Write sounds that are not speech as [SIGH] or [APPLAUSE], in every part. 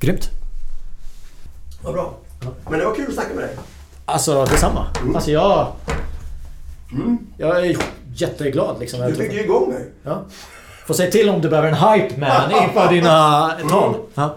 Grymt. Vad bra. Men det var kul att snacka med dig. Alltså detsamma. Mm. Alltså jag... Jag är jätteglad liksom. Du fick ju igång mig. Ja. Får säga till om du behöver en hype man [LAUGHS] inför dina tal. Ja.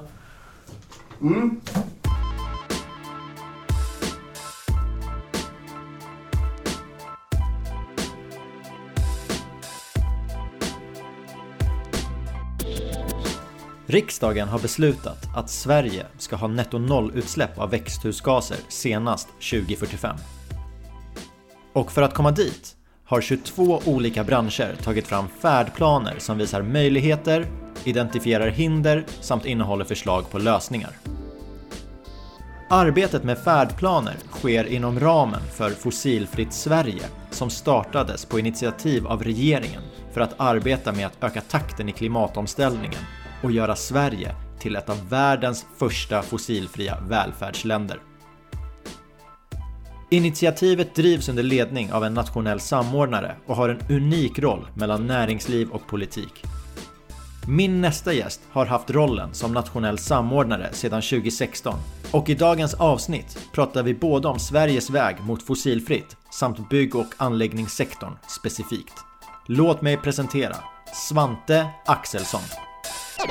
Riksdagen har beslutat att Sverige ska ha netto nollutsläpp av växthusgaser senast 2045. Och för att komma dit har 22 olika branscher tagit fram färdplaner som visar möjligheter, identifierar hinder samt innehåller förslag på lösningar. Arbetet med färdplaner sker inom ramen för Fossilfritt Sverige som startades på initiativ av regeringen för att arbeta med att öka takten i klimatomställningen och göra Sverige till ett av världens första fossilfria välfärdsländer. Initiativet drivs under ledning av en nationell samordnare och har en unik roll mellan näringsliv och politik. Min nästa gäst har haft rollen som nationell samordnare sedan 2016 och i dagens avsnitt pratar vi både om Sveriges väg mot fossilfritt samt bygg och anläggningssektorn specifikt. Låt mig presentera Svante Axelsson. Då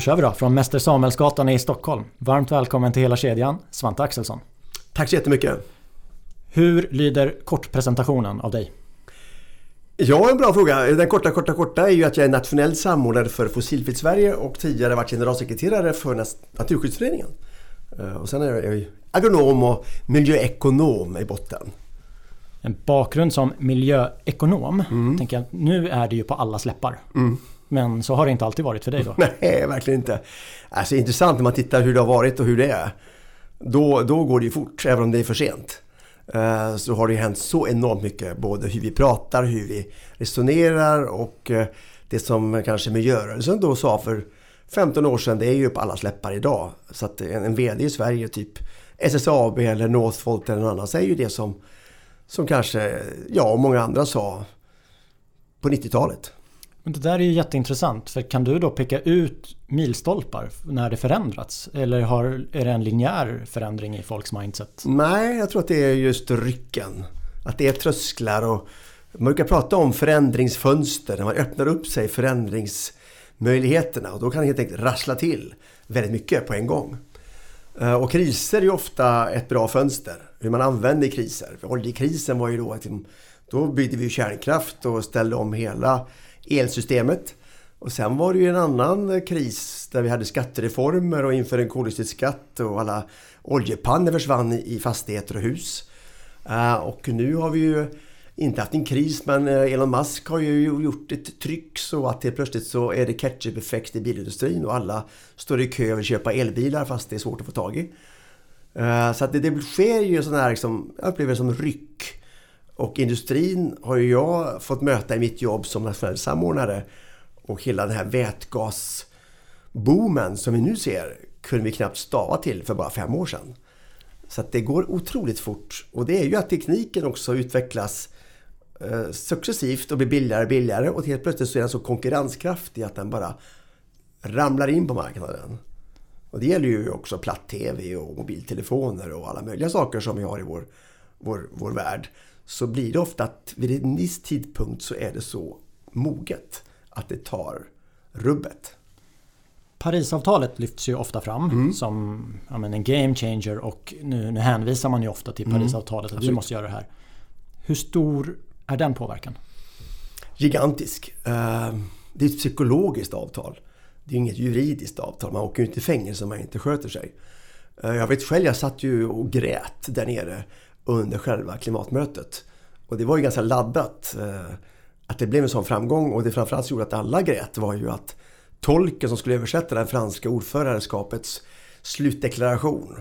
kör vi då, från Mäster Samuelsgatan i Stockholm. Varmt välkommen till hela kedjan, Svante Axelsson. Tack så jättemycket. Hur lyder kortpresentationen av dig? Ja, en bra fråga. Den korta, korta, korta är ju att jag är nationell samordnare för Fossilfritt Sverige och tidigare varit generalsekreterare för Naturskyddsföreningen. Eh, Och sen är jag ju agronom och miljöekonom i botten. En bakgrund som miljöekonom. Tänker jag, nu är det ju på alla släppar. Men så har det inte alltid varit för dig då. [LAUGHS] Nej, verkligen inte. Alltså intressant när man tittar hur det har varit och hur det är. Då, då går det ju fort, även om det är för sent. Eh, så har det hänt så enormt mycket, både hur vi pratar, hur vi resonerar och eh, det som kanske miljörörelsen då sa för 15 år sedan, det är ju på alla släppar idag. Så att en, en VD i Sverige, typ SSAB eller Northvolt eller någon annan, säger ju det som, som kanske jag och många andra sa på 90-talet. Men det där är ju jätteintressant. För kan du då peka ut milstolpar när det förändrats? Eller har, är det en linjär förändring i folks mindset? Nej, jag tror att det är just rycken. Att det är trösklar och man brukar prata om förändringsfönster. När man öppnar upp sig förändringsmöjligheterna och då kan det helt enkelt rassla till väldigt mycket på en gång. Eh, och kriser är ju ofta ett bra fönster. Hur man använder kriser. För Oljekrisen var ju då att då byggde vi kärnkraft och ställde om hela elsystemet. Och sen var det ju en annan kris där vi hade skattereformer och införde en koldioxidskatt och alla oljepannor försvann i fastigheter och hus. Eh, och nu har vi ju inte haft en kris men eh, Elon Musk har ju gjort ett tryck så att helt plötsligt så är det ketchup-effekt i bilindustrin och alla står i kö och vill köpa elbilar fast det är svårt att få tag i. Eh, så att det, det sker ju sådana här, liksom, jag upplever det som ryck. Och industrin har ju jag fått möta i mitt jobb som nationell samordnare. Och hela den här vätgasboomen som vi nu ser kunde vi knappt stava till för bara fem år sedan. Så att det går otroligt fort. Och det är ju att tekniken också utvecklas eh, successivt och blir billigare och billigare. Och helt plötsligt så är den så konkurrenskraftig att den bara ramlar in på marknaden. Och det gäller ju också platt-tv och mobiltelefoner och alla möjliga saker som vi har i vår, vår, vår värld. Så blir det ofta att vid en viss tidpunkt så är det så moget att det tar rubbet. Parisavtalet lyfts ju ofta fram som ja, men en game changer och nu, nu hänvisar man ju ofta till Parisavtalet att vi måste göra det här. Hur stor är den påverkan? Gigantisk. Eh, Det är ett psykologiskt avtal. Det är inget juridiskt avtal. Man åker ju inte i fängelse om man inte sköter sig. Eh, Jag vet själv, jag satt ju och grät där nere under själva klimatmötet. Och det var ju ganska laddat eh, att det blev en sån framgång. Och det framförallt som gjorde att alla grät var ju att tolken som skulle översätta det franska ordförandeskapets slutdeklaration.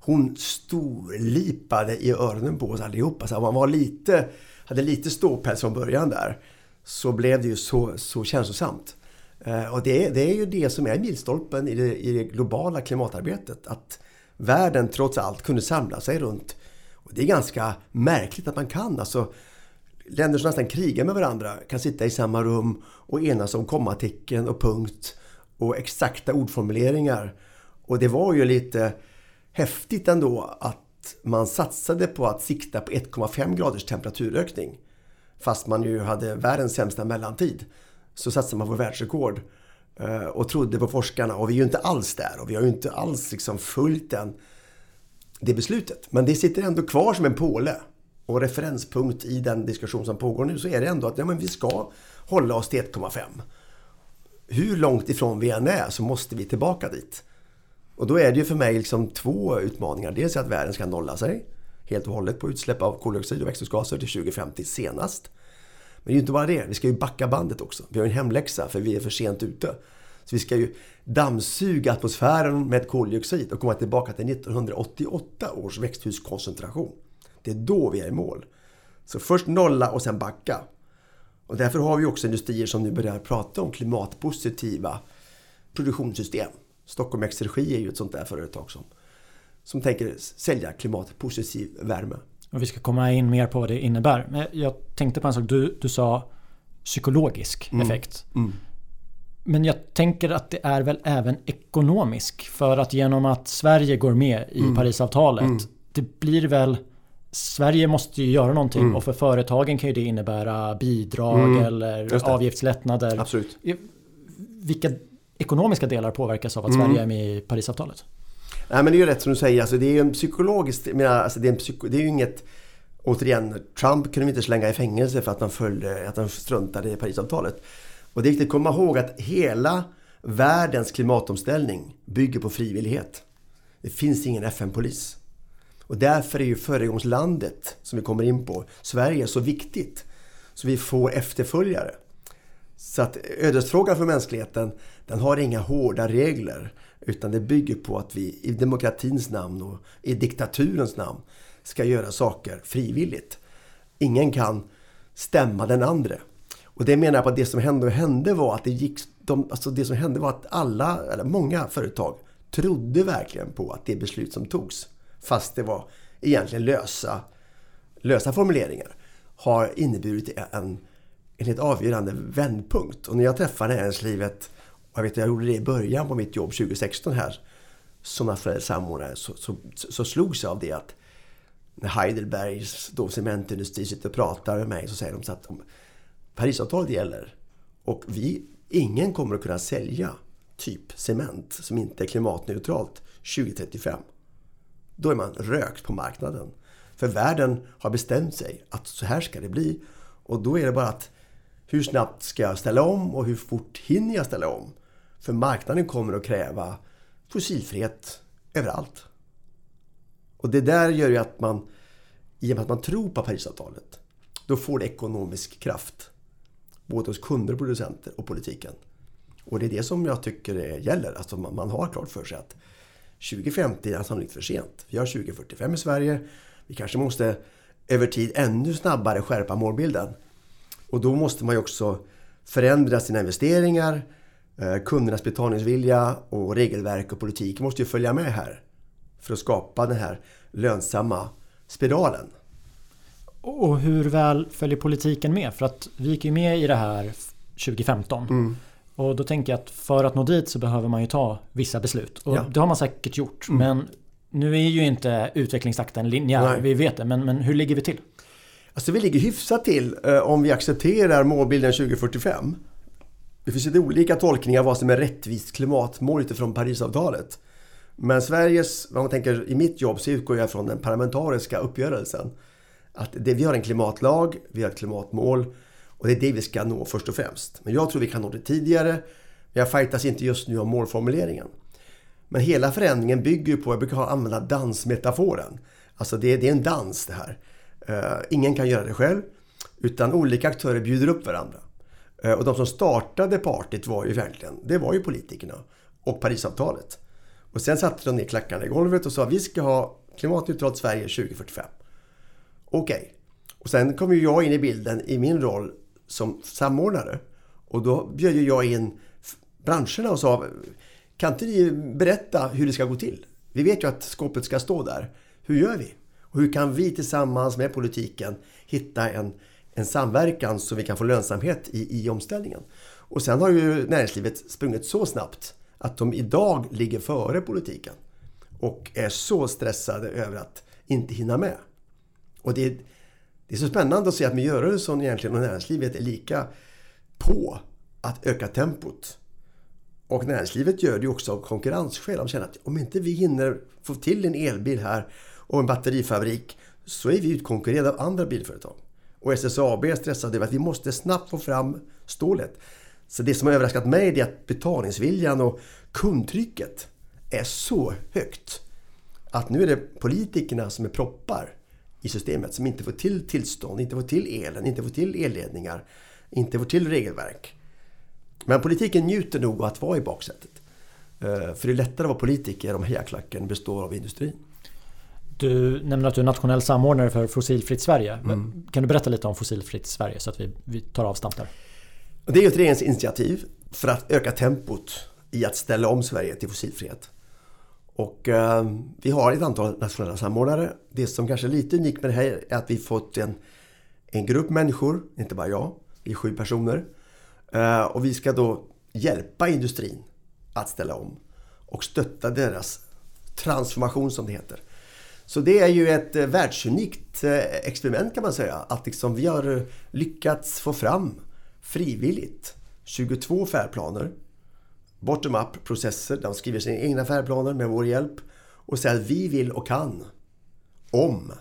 Hon storlipade i öronen på oss allihopa. Så om man var lite, hade lite ståpäls från början där så blev det ju så, så känslosamt. Eh, och det, det är ju det som är milstolpen i det, i det globala klimatarbetet. Att världen trots allt kunde samla sig runt. Och det är ganska märkligt att man kan. Alltså, länder som nästan krigar med varandra kan sitta i samma rum och enas om kommatecken och punkt och exakta ordformuleringar. Och det var ju lite häftigt ändå att man satsade på att sikta på 1,5 graders temperaturökning. Fast man ju hade världens sämsta mellantid. Så satsade man på världsrekord. Eh, och trodde på forskarna. Och vi är ju inte alls där. Och vi har ju inte alls liksom följt den, det beslutet. Men det sitter ändå kvar som en påle. Och referenspunkt i den diskussion som pågår nu så är det ändå att ja, men vi ska hålla oss till 1,5. Hur långt ifrån vi än är så måste vi tillbaka dit. Och då är det ju för mig liksom två utmaningar. Dels att världen ska nolla sig helt och hållet på utsläpp av koldioxid och växthusgaser till 2050 senast. Men det är ju inte bara det, vi ska ju backa bandet också. Vi har en hemläxa för vi är för sent ute. Så vi ska ju dammsuga atmosfären med koldioxid och komma tillbaka till 1988 års växthuskoncentration. Det är då vi är i mål. Så först nolla och sen backa. Och därför har vi också industrier som nu börjar prata om klimatpositiva produktionssystem. Stockholm Exergi är ju ett sånt där företag som, som tänker sälja klimatpositiv värme. Och vi ska komma in mer på vad det innebär. Men jag tänkte på en sak. Du, du sa psykologisk mm. effekt. Mm. Men jag tänker att det är väl även ekonomisk. För att genom att Sverige går med i mm. Parisavtalet. Mm. Det blir väl Sverige måste ju göra någonting mm. och för företagen kan ju det innebära bidrag mm. eller avgiftslättnader. Absolut. Vilka ekonomiska delar påverkas av att mm. Sverige är med i Parisavtalet? Nej men det är ju rätt som du säger. Alltså, det är ju en psykologiskt... Menar, alltså, det, är en psyko, det är ju inget... Återigen, Trump kunde vi inte slänga i fängelse för att han, följde, att han struntade i Parisavtalet. Och det är viktigt att komma ihåg att hela världens klimatomställning bygger på frivillighet. Det finns ingen FN-polis. Och därför är ju föregångslandet som vi kommer in på, Sverige, så viktigt. Så vi får efterföljare. Så att ödesfrågan för mänskligheten, den har inga hårda regler. Utan det bygger på att vi i demokratins namn och i diktaturens namn ska göra saker frivilligt. Ingen kan stämma den andra. Och det menar jag på att det som hände, hände var att det gick... De, alltså det som hände var att alla, eller många företag trodde verkligen på att det beslut som togs, fast det var egentligen lösa, lösa formuleringar, har inneburit en en helt avgörande vändpunkt. Och när jag träffade näringslivet, och jag vet jag gjorde det i början på mitt jobb 2016 här som nationell samordnare, så, så, så slogs jag av det att när Heidelbergs då cementindustri sitter och pratar med mig så säger de så att Parisavtalet gäller och vi, ingen kommer att kunna sälja typ cement som inte är klimatneutralt 2035. Då är man rökt på marknaden. För världen har bestämt sig att så här ska det bli. Och då är det bara att hur snabbt ska jag ställa om och hur fort hinner jag ställa om? För marknaden kommer att kräva fossilfrihet överallt. Och det där gör ju att man, i och med att man tror på Parisavtalet, då får det ekonomisk kraft. Både hos kunder, producenter och politiken. Och det är det som jag tycker gäller. Alltså man, har klart för sig att 2050 är sannolikt för sent. Vi har 2045 i Sverige. Vi kanske måste över tid ännu snabbare skärpa målbilden. Och då måste man ju också förändra sina investeringar. Eh, kundernas betalningsvilja och regelverk och politik måste ju följa med här. För att skapa den här lönsamma spiralen. Och hur väl följer politiken med? För att vi gick ju med i det här 2015. Mm. Och då tänker jag att för att nå dit så behöver man ju ta vissa beslut. Och ja. det har man säkert gjort. Mm. Men nu är ju inte utvecklingstakten linjär, vi vet det. Men, men hur ligger vi till? Alltså vi ligger hyfsat till eh, om vi accepterar målbilden 2045. Det finns lite olika tolkningar av vad som är rättvist klimatmål utifrån Parisavtalet. Men Sveriges, om man tänker i mitt jobb så utgår jag från den parlamentariska uppgörelsen. Att det, vi har en klimatlag, vi har ett klimatmål och det är det vi ska nå först och främst. Men jag tror vi kan nå det tidigare. Jag fightas inte just nu om målformuleringen. Men hela förändringen bygger på, jag brukar använda dansmetaforen. Alltså det, det är en dans det här. Uh, ingen kan göra det själv. Utan olika aktörer bjuder upp varandra. Uh, och de som startade partyt var ju verkligen, det var ju politikerna och Parisavtalet. Och sen satte de ner klackarna i golvet och sa vi ska ha klimatneutralt Sverige 2045. Okej. Okay. Och sen kom ju jag in i bilden i min roll som samordnare. Och då bjöd ju jag in branscherna och sa kan inte ni berätta hur det ska gå till? Vi vet ju att skåpet ska stå där. Hur gör vi? Och hur kan vi tillsammans med politiken hitta en, en samverkan så vi kan få lönsamhet i, i omställningen? Och sen har ju näringslivet sprungit så snabbt att de idag ligger före politiken och är så stressade över att inte hinna med. Och det är, det är så spännande att se att miljörörelsen egentligen och näringslivet är lika på att öka tempot. Och näringslivet gör det också av konkurrensskäl. De känner att om inte vi hinner få till en elbil här och en batterifabrik så är vi utkonkurrerade av andra bilföretag. Och SSAB är stressade över att vi måste snabbt få fram stålet. Så det som har överraskat mig är att betalningsviljan och kundtrycket är så högt att nu är det politikerna som är proppar i systemet som inte får till tillstånd, inte får till elen, inte får till elledningar, inte får till regelverk. Men politiken njuter nog att vara i baksätet. Eh, för det är lättare att vara politiker om hejaklacken består av industrin. Du nämner att du är nationell samordnare för Fossilfritt Sverige. Mm. Kan du berätta lite om Fossilfritt Sverige så att vi, vi tar avstamp där? Det är ett regeringsinitiativ för att öka tempot i att ställa om Sverige till fossilfrihet. Och eh, vi har ett antal nationella samordnare. Det som kanske är lite unikt med det här är att vi fått en, en grupp människor, inte bara jag, vi är sju personer. Eh, och vi ska då hjälpa industrin att ställa om och stötta deras transformation som det heter. Så det är ju ett eh, världsunikt eh, experiment kan man säga. Att liksom vi har lyckats få fram frivilligt 22 färdplaner bottom-up processer. De skriver sina egna färdplaner med vår hjälp och säger att vi vill och kan om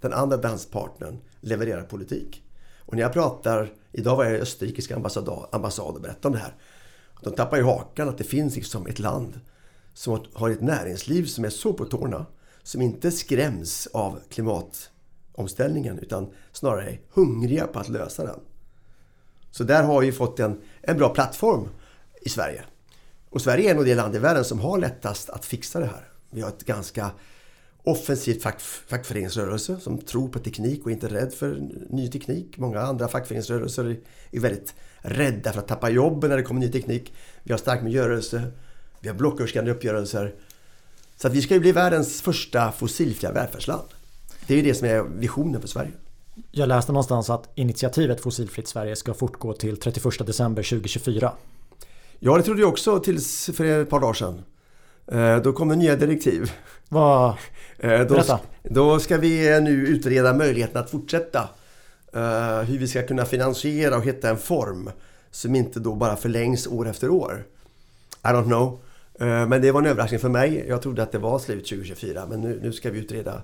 den andra danspartnern levererar politik. Och när jag pratar, idag var jag i österrikiska ambassad, ambassad och berättade om det här. De tappar ju hakan att det finns liksom ett land som har ett näringsliv som är så på tårna. Som inte skräms av klimatomställningen utan snarare är hungriga på att lösa den. Så där har vi fått en, en bra plattform i Sverige. Och Sverige är nog det land i världen som har lättast att fixa det här. Vi har ett ganska offensivt fack, fackföreningsrörelse som tror på teknik och inte är rädd för ny teknik. Många andra fackföreningsrörelser är väldigt rädda för att tappa jobben när det kommer ny teknik. Vi har stark miljörörelse, vi har blocköverskridande uppgörelser. Så att vi ska ju bli världens första fossilfria välfärdsland. Det är ju det som är visionen för Sverige. Jag läste någonstans att initiativet Fossilfritt Sverige ska fortgå till 31 december 2024. Ja, det trodde jag också tills för ett par dagar sedan. Eh, då kom det nya direktiv. Vad? [LAUGHS] Eh, Berätta. Då ska vi nu utreda möjligheten att fortsätta. Eh, hur vi ska kunna finansiera och hitta en form som inte då bara förlängs år efter år. I don't know. Men det var en överraskning för mig. Jag trodde att det var slut 2024 men nu, nu ska vi utreda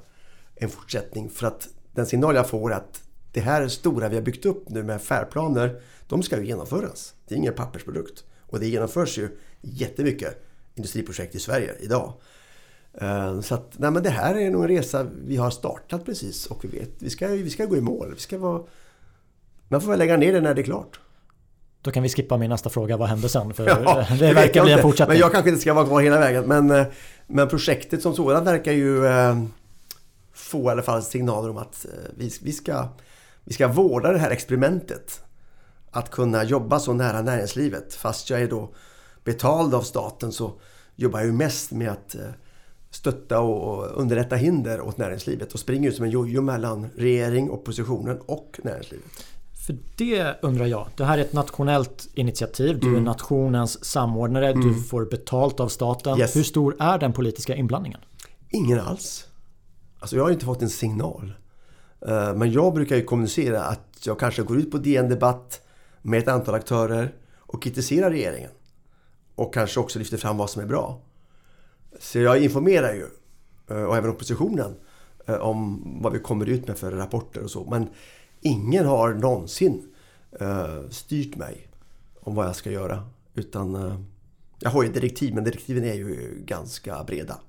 en fortsättning för att den signal jag får är att det här stora vi har byggt upp nu med färdplaner, de ska ju genomföras. Det är ingen pappersprodukt. Och det genomförs ju jättemycket industriprojekt i Sverige idag. Eh, så att, nej men det här är nog en resa vi har startat precis och vi vet, vi ska, vi ska gå i mål. Vi ska vara, man får väl lägga ner det när det är klart. Då kan vi skippa min nästa fråga, vad händer sen? För [LAUGHS] ja, det verkar bli en fortsättning. Men jag kanske inte ska vara kvar hela vägen. Men, eh, men projektet som sådant verkar ju eh, få i alla fall signaler om att vi, vi, ska, vi ska vårda det här experimentet att kunna jobba så nära näringslivet. Fast jag är då betald av staten så jobbar jag ju mest med att eh, stötta och underlätta hinder åt näringslivet och springer ut som en jojo mellan regering, oppositionen och näringslivet. För det undrar jag. Det här är ett nationellt initiativ. Du mm. är nationens samordnare. Mm. Du får betalt av staten. Yes. Hur stor är den politiska inblandningen? Ingen alls. Alltså jag har inte fått en signal. Eh, men jag brukar ju kommunicera att jag kanske går ut på DN Debatt med ett antal aktörer och kritiserar regeringen. Och kanske också lyfter fram vad som är bra. Så jag informerar ju, eh, och även oppositionen, eh, om vad vi kommer ut med för rapporter och så. Men ingen har någonsin eh, styrt mig om vad jag ska göra. Utan jag har ju direktiv, men direktiven är ju ganska breda.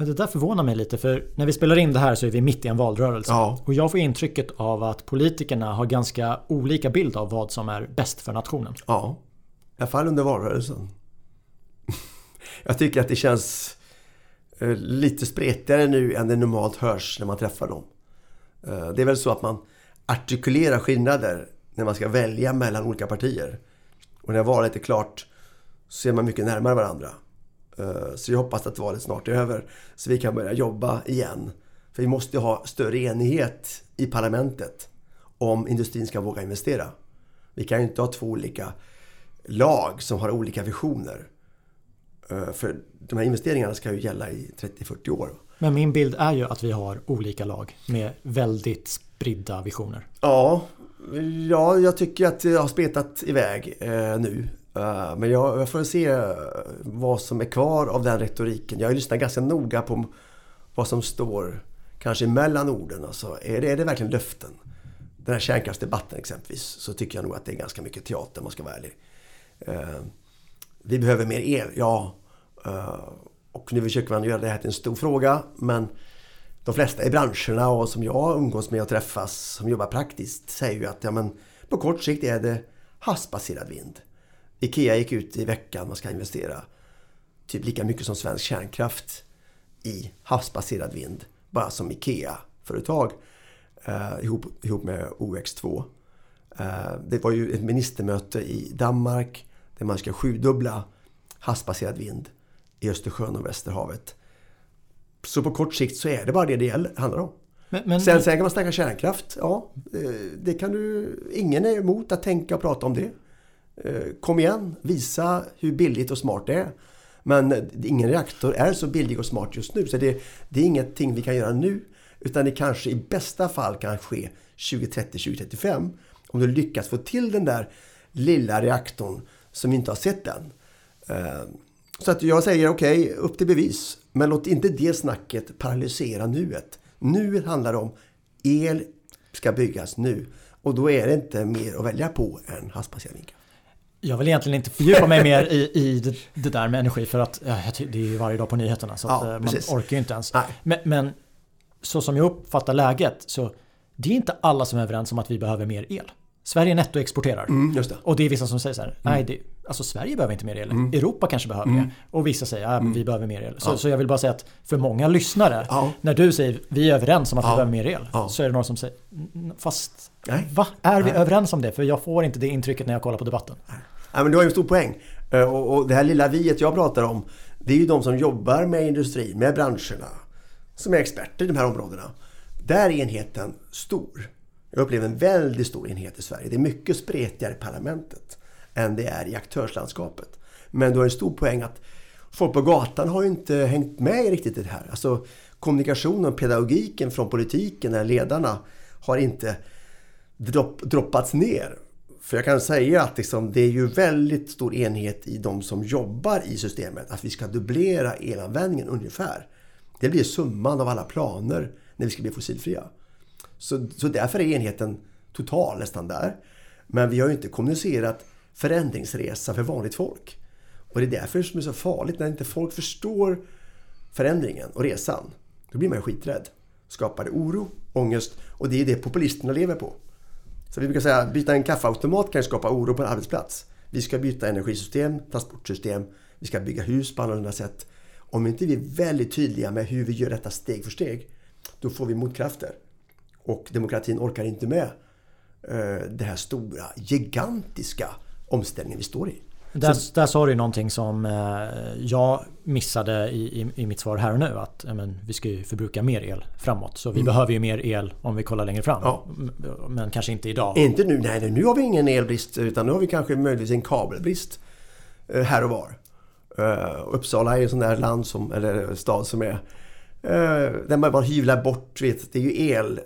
Men det där förvånar mig lite för när vi spelar in det här så är vi mitt i en valrörelse. Ja. Och jag får intrycket av att politikerna har ganska olika bild av vad som är bäst för nationen. Ja, i alla fall under valrörelsen. [LAUGHS] jag tycker att det känns eh, lite spretigare nu än det normalt hörs när man träffar dem. Eh, det är väl så att man artikulerar skillnader när man ska välja mellan olika partier. Och när valet är klart så är man mycket närmare varandra. Eh, så jag hoppas att valet snart är över så vi kan börja jobba igen. För vi måste ha större enighet i parlamentet om industrin ska våga investera. Vi kan ju inte ha två olika lag som har olika visioner. Eh, för de här investeringarna ska ju gälla i 30-40 år. Men min bild är ju att vi har olika lag med väldigt spridda visioner. Ja, ja jag tycker att det har spretat iväg eh, nu. Eh, men jag, jag, får se vad som är kvar av den retoriken. Jag lyssnar ganska noga på vad som står kanske mellan orden. Alltså, är, det, är det verkligen löften? Den här kärnkraftsdebatten exempelvis så tycker jag nog att det är ganska mycket teater om man ska vara ärlig. Eh, vi behöver mer el, ja. Eh, och nu försöker man göra det här till en stor fråga men de flesta i branscherna och som jag umgås med och träffas som jobbar praktiskt säger ju att ja, men på kort sikt är det havsbaserad vind. Ikea gick ut i veckan man ska investera typ lika mycket som svensk kärnkraft i havsbaserad vind. Bara som Ikea-företag eh, ihop, ihop med OX2. Eh, det var ju ett ministermöte i Danmark där man ska sjudubbla havsbaserad vind i Östersjön och Västerhavet. Så på kort sikt så är det bara det det handlar om. Men, men, sen, sen kan man snacka kärnkraft. Ja, eh, det kan du... Ingen är emot att tänka och prata om det. Eh, kom igen, visa hur billigt och smart det är. Men ingen reaktor är så billig och smart just nu. Så det, det är ingenting vi kan göra nu. Utan det kanske i bästa fall kan ske 2030, 2035. Om du lyckas få till den där lilla reaktorn som vi inte har sett än. Eh, så att jag säger okej, okay, upp till bevis. Men låt inte det snacket paralysera nuet. Nu handlar det om el ska byggas nu. Och då är det inte mer att välja på än havsbaserad vindkraft. Jag vill egentligen inte fördjupa mig mer i, i det, det, där med energi för att ja, det är ju varje dag på nyheterna så ja, man precis. orkar ju inte ens. Men, men, så som jag uppfattar läget så det är inte alla som är överens om att vi behöver mer el. Sverige nettoexporterar. Mm. Och det är vissa som säger så här, mm. nej det, alltså Sverige behöver inte mer el. Mm. Europa kanske behöver mm. det. Och vissa säger, ja, vi behöver mer el. Så, ja. så jag vill bara säga att för många lyssnare, ja. när du säger vi är överens om att vi behöver mer el. Så är det någon som säger, fast nej. va? Är vi nej. överens om det? För jag får inte det intrycket när jag kollar på debatten. Nej. Ja, men du har ju en stor poäng. Eh, och, och det här lilla viet jag pratar om, det är ju de som jobbar med industrin, med branscherna, som är experter i de här områdena. Där är enheten stor. Jag upplever en väldigt stor enhet i Sverige. Det är mycket spretigare i parlamentet än det är i aktörslandskapet. Men du har en stor poäng att folk på gatan har ju inte hängt med riktigt i det här. Alltså kommunikationen, pedagogiken från politiken, eller ledarna, har inte dropp, droppats ner. För jag kan säga att liksom, det är ju väldigt stor enhet i de som jobbar i systemet att vi ska dubblera elanvändningen ungefär. Det blir summan av alla planer när vi ska bli fossilfria. Så, så därför är enheten total nästan där. Men vi har ju inte kommunicerat förändringsresa för vanligt folk. Och det är därför som det är så farligt när inte folk förstår förändringen och resan. Då blir man ju skiträdd. Skapar det oro, ångest och det är det populisterna lever på. Så vi brukar säga att byta en kaffeautomat kan skapa oro på en arbetsplats. Vi ska byta energisystem, transportsystem, vi ska bygga hus på annorlunda sätt. Om inte vi är väldigt tydliga med hur vi gör detta steg för steg, då får vi motkrafter. Och demokratin orkar inte med eh, det här stora, gigantiska omställningen vi står i. Där, där sa du någonting som eh, jag missade i, i, i, mitt svar här och nu. Att men, vi ska ju förbruka mer el framåt. Så vi mm. behöver ju mer el om vi kollar längre fram. Ja. Men kanske inte idag. Inte nu. Nej, nu har vi ingen elbrist. Utan nu har vi kanske möjligtvis en kabelbrist eh, här och var. Uh, Uppsala är en sån där land som, eller stad som är uh, där man bara hyvlar bort. Vet, det är ju el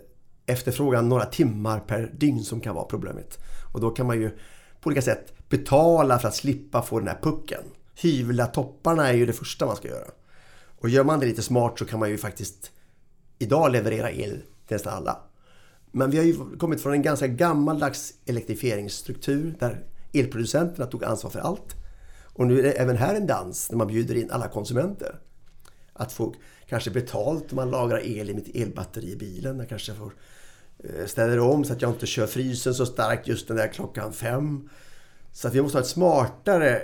efterfrågan några timmar per dygn som kan vara problemet. Och då kan man ju på olika sätt betala för att slippa få den här pucken. Hyvla topparna är ju det första man ska göra. Och gör man det lite smart så kan man ju faktiskt idag leverera el till nästan alla. Men vi har ju kommit från en ganska gammaldags elektrifieringsstruktur där elproducenterna tog ansvar för allt. Och nu är det även här en dans när man bjuder in alla konsumenter. Att få kanske betalt om man lagrar el i mitt elbatteri i bilen. Jag kanske får eh, ställer om så att jag inte kör frysen så starkt just den där klockan fem. Så att vi måste ha ett smartare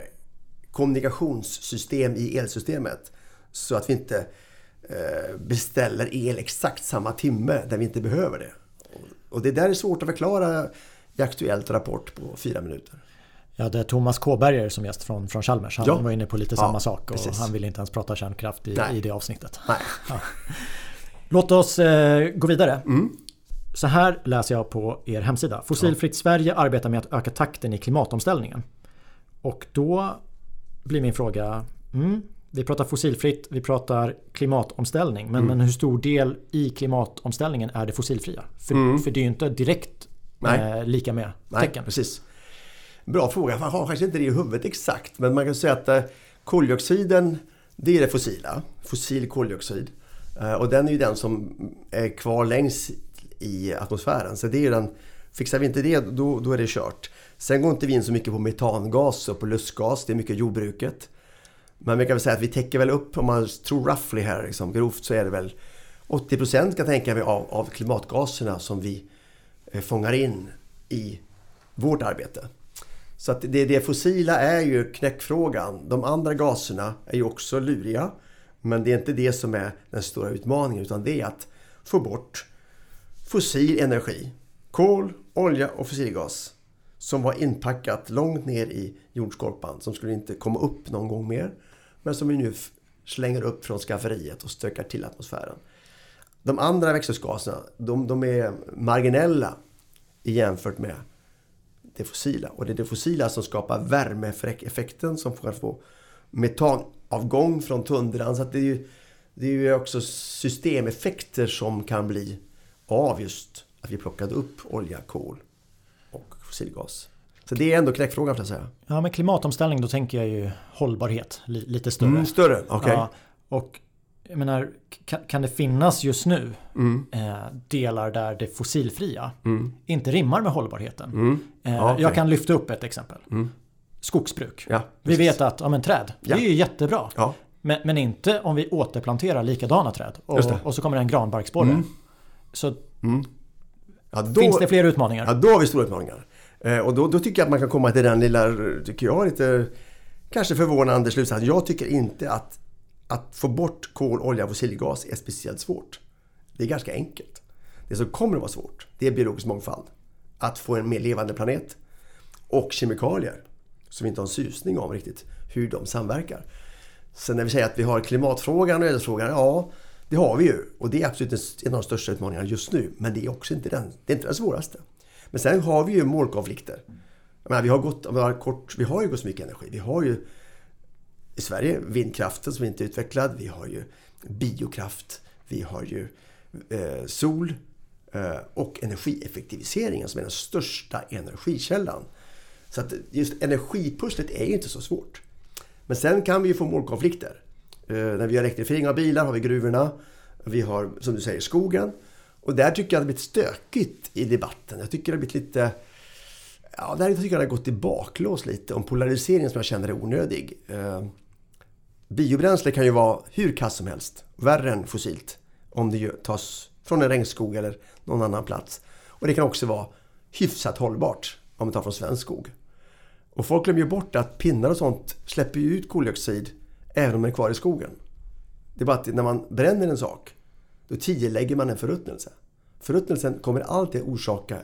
kommunikationssystem i elsystemet. Så att vi inte eh, beställer el exakt samma timme där vi inte behöver det. Och det där är svårt att förklara i Aktuellt Rapport på fyra minuter. Jag hade Thomas Kåberger som gäst från, från Chalmers. Han Ja. var inne på lite Ja, samma sak och precis. han ville inte ens prata kärnkraft i, i det avsnittet. Nej. Låt oss eh, gå vidare. Mm. Så här läser jag på er hemsida. Fossilfritt Sverige arbetar med att öka takten i klimatomställningen. Och då blir min fråga. Mm, vi pratar fossilfritt, vi pratar klimatomställning. Mm. Men, men hur stor del i klimatomställningen är det fossilfria? För, för det är ju inte direkt Mm. Eh, lika med Nej, tecken. precis. Bra fråga. Man har kanske inte det i huvudet exakt. Men man kan säga att eh, koldioxiden, det är det fossila. Fossil koldioxid. Eh, Och den är ju den som är kvar längst i atmosfären. Så det är den, fixar vi inte det, då, då är det kört. Sen går inte vi in så mycket på metangas och på lustgas. Det är mycket jordbruket. Men vi kan väl säga att vi täcker väl upp, om man tror roughly här, liksom, grovt så är det väl 80% kan jag tänka mig av, av klimatgaserna som vi eh, fångar in i vårt arbete. Så att det, det fossila är ju knäckfrågan. De andra gaserna är ju också luriga. Men det är inte det som är den stora utmaningen utan det är att få bort fossil energi. Kol, olja och fossilgas. Som var inpackat långt ner i jordskorpan som skulle inte komma upp någon gång mer. Men som vi nu slänger upp från skafferiet och stökar till atmosfären. De andra växthusgaserna, de, de är marginella jämfört med det fossila. Och det är det fossila som skapar värmeeffekten som får få metanavgång från tundran. Så att det är ju, det är ju också systemeffekter som kan bli av just att vi plockade upp olja, kol och fossilgas. Så det är ändå knäckfrågan får jag säga. Ja, med klimatomställning då tänker jag ju hållbarhet li, lite större. Mm, större, okej. Ja, och jag menar, kan, kan det finnas just nu Mm. eh, delar där det fossilfria inte rimmar med hållbarheten? Mm. Eh, okej. Jag kan lyfta upp ett exempel. Skogsbruk. Ja, Vi vet att ja, men träd, Ja. det är ju jättebra. Ja, Men, men inte om vi återplanterar likadana träd. Och, och så kommer det en granbarkborre. Så ja då, finns det fler utmaningar. Ja, då har vi stora utmaningar. Eh, och då, då tycker jag att man kan komma till den lilla, tycker jag, lite kanske förvånande slutsatsen. Jag tycker inte att, att få bort kol, olja och fossilgas är speciellt svårt. Det är ganska enkelt. Det som kommer att vara svårt, det är biologisk mångfald. Att få en mer levande planet. Och kemikalier. Som vi inte har en susning om riktigt hur de samverkar. Sen när vi säger att vi har klimatfrågan och ödesfrågan, ja det har vi ju. Och det är absolut en av de största utmaningarna just nu. Men det är också inte den, det är inte den svåraste. Men sen har vi ju målkonflikter. Jag menar, vi, har gått, vi, har kort, vi har ju gått så mycket energi. Vi har ju i Sverige vindkraften som inte är utvecklad. Vi har ju biokraft. Vi har ju eh, sol. Eh, och energieffektiviseringen som är den största energikällan. Så att just energipusslet är ju inte så svårt. Men sen kan vi ju få målkonflikter. Eh, när vi har elektrifiering av bilar har vi gruvorna. Vi har, som du säger, skogen. Och där tycker jag det har blivit stökigt i debatten. Jag tycker det har blivit lite... Ja, där tycker jag det har gått i baklås lite om polariseringen som jag känner är onödig. Eh, biobränsle kan ju vara hur kass som helst. Värre än fossilt. Om det tas från en regnskog eller någon annan plats. Och det kan också vara hyfsat hållbart om man tar från svensk skog. Och folk glömmer ju bort att pinnar och sånt släpper ju ut koldioxid även om den är kvar i skogen. Det är bara att när man bränner en sak, då tiolägger man en förruttnelse. Förruttnelsen kommer alltid orsaka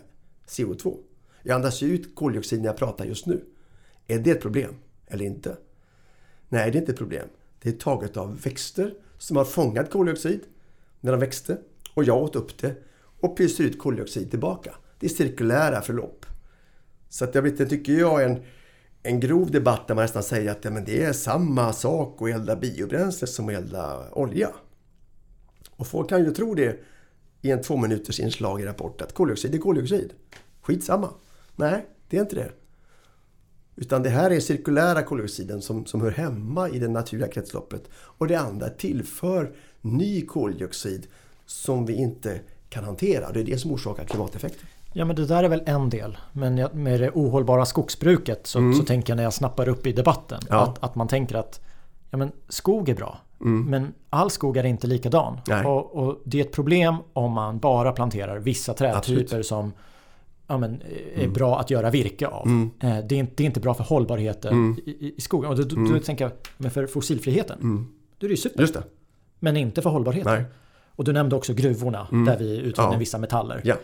CO2. Jag andas ju ut koldioxid när jag pratar just nu. Är det ett problem eller inte? Nej, det är inte ett problem. Det är taget av växter som har fångat koldioxid när de växte och jag åt upp det och pyser ut koldioxid tillbaka. Det är cirkulära förlopp. Så att det har blivit, tycker jag, en, en grov debatt där man nästan säger att ja, men det är samma sak att elda biobränsle som att elda olja. Och folk kan ju tro det i en två minuters inslag i Rapport att koldioxid är koldioxid. Skitsamma. Nej, det är inte det. Utan det här är cirkulära koldioxiden som, som hör hemma i det naturliga kretsloppet. Och det andra tillför ny koldioxid som vi inte kan hantera. Det är det som orsakar klimateffekten. Ja men det där är väl en del. Men med det ohållbara skogsbruket så, så tänker jag när jag snappar upp i debatten. Mm. Ja. Att, att man tänker att ja, men skog är bra. Men all skog är inte likadan. Mm. Och, och det är ett problem om man bara planterar vissa trädtyper Absolut. Mm. som ja, men, är bra att göra virke av. Eh, Det, är inte, det är inte bra för hållbarheten Mm. i, i- skogen. Och då, då, då tänker jag, men för fossilfriheten, då är det ju super. Just det. Men inte för hållbarheten. Nej. Och du nämnde också gruvorna där vi utvinner Ja. vissa metaller. Ja.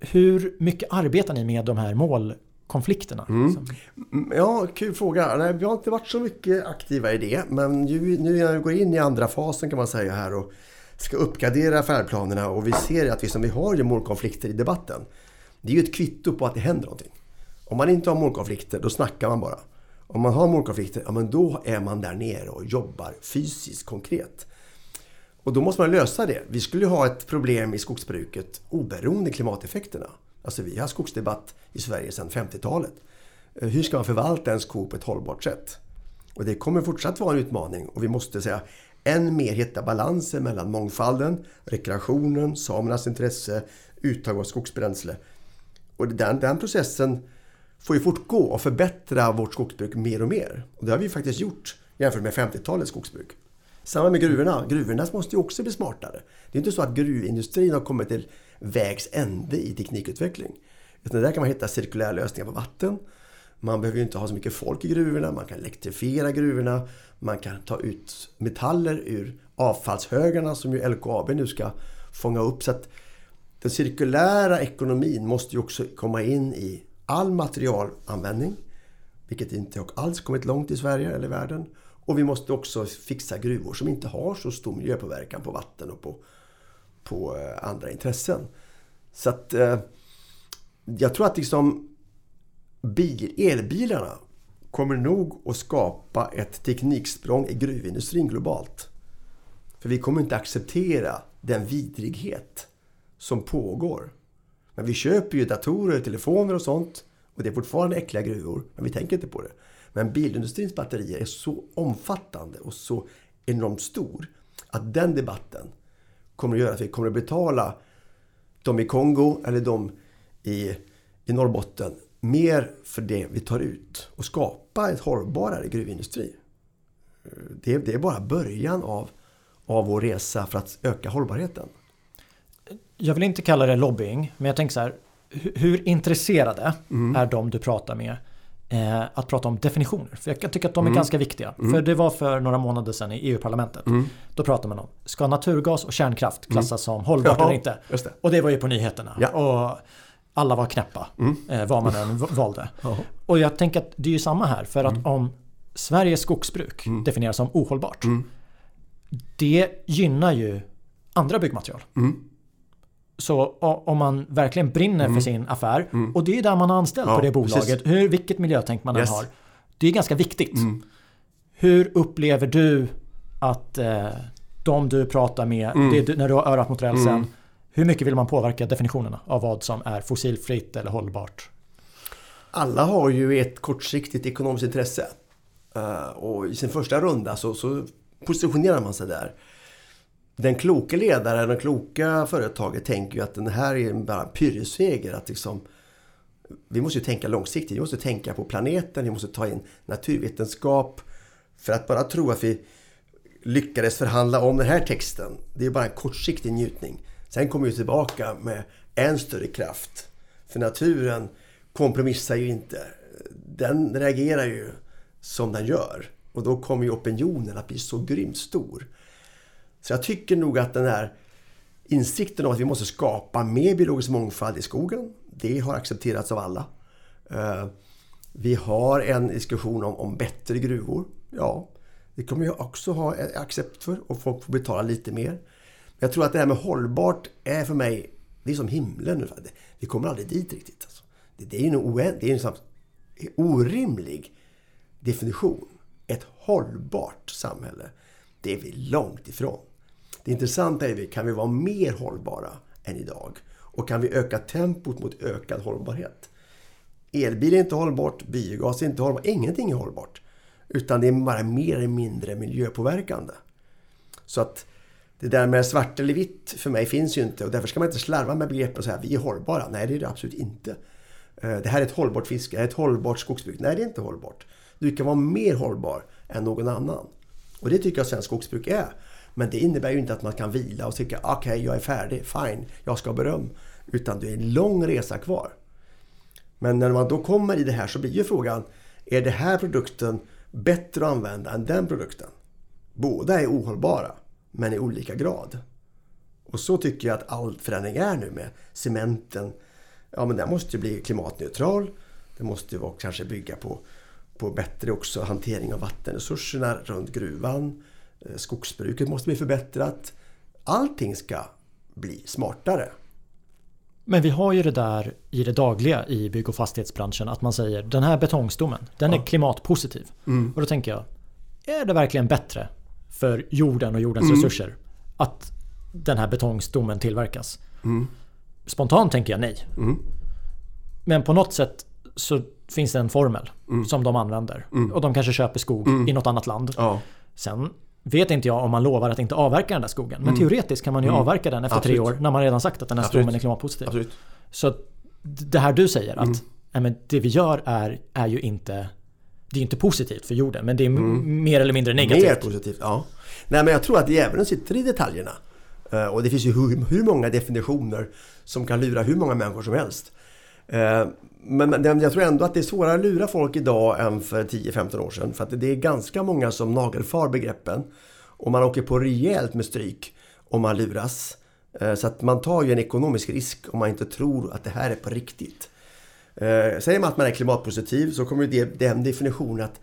Hur mycket arbetar ni med de här mål målkonflikterna? Mm. Ja, kul fråga. Nej, vi har inte varit så mycket aktiva i det. Men nu, nu när vi går in i andra fasen kan man säga här och ska uppgradera färdplanerna och vi ser att vi som vi har ju målkonflikter i debatten. Det är ju ett kvitto på att det händer någonting. Om man inte har målkonflikter, då snackar man bara. Om man har målkonflikter, ja men då är man där nere och jobbar fysiskt, konkret. Och då måste man lösa det. Vi skulle ha ett problem i skogsbruket oberoende klimateffekterna. Alltså vi har skogsdebatt i Sverige sedan 50-talet. Eh, hur ska man förvalta en skog på ett hållbart sätt? Och det kommer fortsatt vara en utmaning och vi måste säga än mer hitta balansen mellan mångfalden, rekreationen, samernas intresse, uttag av skogsbränsle. Och den, den processen får ju fortgå och förbättra vårt skogsbruk mer och mer. Och det har vi faktiskt gjort jämfört med 50-talets skogsbruk. Samma med gruvorna. Gruvorna måste ju också bli smartare. Det är inte så att gruvindustrin har kommit till vägs ände i teknikutveckling. Utan där kan man hitta cirkulära lösningar på vatten. Man behöver ju inte ha så mycket folk i gruvorna. Man kan elektrifiera gruvorna. Man kan ta ut metaller ur avfallshögarna som ju LKAB nu ska fånga upp. Så att den cirkulära ekonomin måste ju också komma in i all materialanvändning. Vilket inte alls kommit långt i Sverige eller världen. Och vi måste också fixa gruvor som inte har så stor miljöpåverkan på vatten och på, på eh, andra intressen. Så att eh, jag tror att liksom bil, elbilarna kommer nog att skapa ett tekniksprång i gruvindustrin globalt. För vi kommer inte acceptera den vidrighet som pågår. Men vi köper ju datorer, telefoner och sånt. Och det är fortfarande äckliga gruvor, men vi tänker inte på det. Men bilindustrins batterier är så omfattande och så enormt stor att den debatten kommer att göra att vi kommer att betala de i Kongo eller de i, i Norrbotten mer för det vi tar ut och skapa ett hållbarare gruvindustri. Det, det är bara början av, av vår resa för att öka hållbarheten. Jag vill inte kalla det lobbying, men jag tänker så här. Hur intresserade mm. är de du pratar med eh, att prata om definitioner? För jag tycker att de är mm. ganska viktiga. Mm. För det var för några månader sedan i EU-parlamentet. Mm. Då pratade man om, ska naturgas och kärnkraft mm. klassas som hållbart ja, eller inte? Det. Och det var ju på nyheterna. Ja. Och alla var knäppa, mm. eh, vad man än valde. [LAUGHS] Och jag tänker att det är ju samma här. För att om Sveriges skogsbruk definieras som ohållbart. Det gynnar ju andra byggmaterial. Så om man verkligen brinner mm. för sin affär mm. och det är där man har anställt ja, på det bolaget, hur, vilket miljötänk man yes. än har. Det är ganska viktigt. Mm. Hur upplever du att eh, de du pratar med, mm. det, när du har örat mot rälsen, mm. hur mycket vill man påverka definitionerna av vad som är fossilfritt eller hållbart? Alla har ju ett kortsiktigt ekonomiskt intresse. Uh, och i sin första runda så, så positionerar man sig där den kloka ledaren, det kloka företaget tänker ju att den här är bara en pyrrhusseger. Att liksom, vi måste ju tänka långsiktigt. Vi måste tänka på planeten. Vi måste ta in naturvetenskap. För att bara tro att vi lyckades förhandla om den här texten. Det är bara en kortsiktig njutning. Sen kommer vi tillbaka med än större kraft. För naturen kompromissar ju inte. Den reagerar ju som den gör. Och då kommer ju opinionen att bli så grymt stor. Så jag tycker nog att den här insikten om att vi måste skapa mer biologisk mångfald i skogen, det har accepterats av alla. Eh, vi har en diskussion om, om bättre gruvor. Ja, det kommer jag också ha accept för och folk får betala lite mer. Men jag tror att det här med hållbart är för mig, det är som himlen. Vi kommer aldrig dit riktigt. Alltså. Det, är en, det är en orimlig definition. Ett hållbart samhälle, det är vi långt ifrån. Det intressanta är, kan vi vara mer hållbara än idag? Och kan vi öka tempot mot ökad hållbarhet? Elbil är inte hållbart, biogas är inte hållbart, ingenting är hållbart. Utan det är bara mer eller mindre miljöpåverkande. Så att det där med svart eller vitt för mig finns ju inte och därför ska man inte slarva med begrepp och säga vi är hållbara. Nej, det är det absolut inte. Eh, det här är ett hållbart fiske, det här är ett hållbart skogsbruk. Nej, det är inte hållbart. Du kan vara mer hållbar än någon annan. Och det tycker jag svensk skogsbruk är. Men det innebär ju inte att man kan vila och tycka okej, okay, jag är färdig, fine, jag ska ha beröm. Utan det är en lång resa kvar. Men när man då kommer i det här så blir ju frågan, är den här produkten bättre att använda än den produkten? Båda är ohållbara, men i olika grad. Och så tycker jag att all förändring är nu med cementen. Ja, men den måste ju bli klimatneutral. Det måste ju kanske bygga på, på bättre också hantering av vattenresurserna runt gruvan. Eh, skogsbruket måste bli förbättrat. Allting ska bli smartare. Men vi har ju det där i det dagliga i bygg och fastighetsbranschen att man säger den här betongstommen, den Ja. är klimatpositiv. Mm. Och då tänker jag, är det verkligen bättre för jorden och jordens Mm. resurser att den här betongstommen tillverkas? Mm. Spontant tänker jag nej. Mm. Men på något sätt så finns det en formel Mm. som de använder. Och de kanske köper skog i något annat land. Ja. Sen vet inte jag om man lovar att inte avverka den där skogen. Men teoretiskt kan man ju avverka den efter Mm. Absolut. tre år när man redan sagt att den här Absolut. är klimatpositiv. Absolut. Så det här du säger att Mm. nej, men det vi gör är, är ju inte det är inte positivt för jorden men det är m- mer eller mindre negativt. Mm. Mer positivt, ja. Nej men jag tror att djävulen sitter i detaljerna. Eh, Och det finns ju hur, hur många definitioner som kan lura hur många människor som helst. Eh, men jag tror ändå att det är svårare att lura folk idag än för 10-15 år sedan. För att det är ganska många som nagelfar begreppen. Och man åker på rejält med stryk om man luras. Eh, så att man tar ju en ekonomisk risk om man inte tror att det här är på riktigt. Eh, säger man att man är klimatpositiv så kommer det, den definitionen att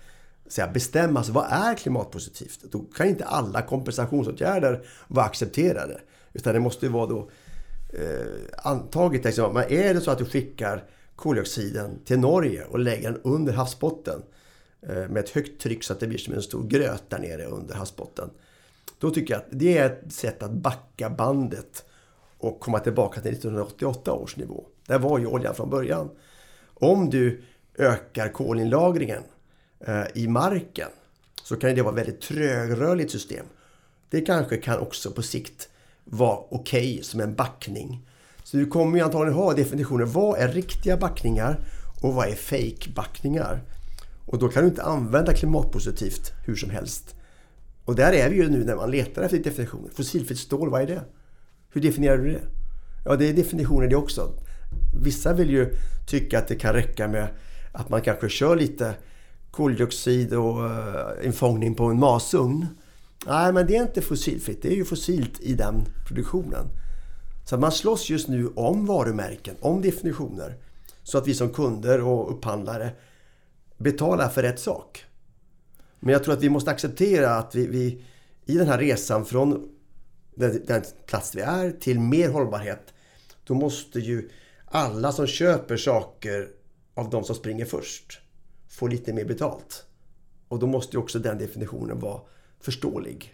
säga, bestämmas. Vad är klimatpositivt? Då kan inte alla kompensationsåtgärder vara accepterade. Utan det måste ju vara då eh, antagit. Liksom, men är det så att du skickar koldioxiden till Norge och lägger den under havsbotten eh, med ett högt tryck så att det blir som en stor gröt där nere under havsbotten. Då tycker jag att det är ett sätt att backa bandet och komma tillbaka till 1988 års nivå. Där var ju oljan från början. Om du ökar kolinlagringen eh, i marken så kan det vara ett väldigt trögrörligt system. Det kanske kan också på sikt var okej som en backning. Så du kommer ju antagligen ha definitioner. Vad är riktiga backningar och vad är fake backningar? Och då kan du inte använda klimatpositivt hur som helst. Och där är vi ju nu när man letar efter definitioner. Fossilfritt stål, vad är det? Hur definierar du det? Ja, det är definitioner det också. Vissa vill ju tycka att det kan räcka med att man kanske kör lite koldioxid och eh, infångning på en masugn. Nej, men det är inte fossilfritt. Det är ju fossilt i den produktionen. Så man slåss just nu om varumärken, om definitioner. Så att vi som kunder och upphandlare betalar för rätt sak. Men jag tror att vi måste acceptera att vi, vi i den här resan från den, den plats vi är till mer hållbarhet. Då måste ju alla som köper saker av de som springer först få lite mer betalt. Och då måste ju också den definitionen vara förståelig.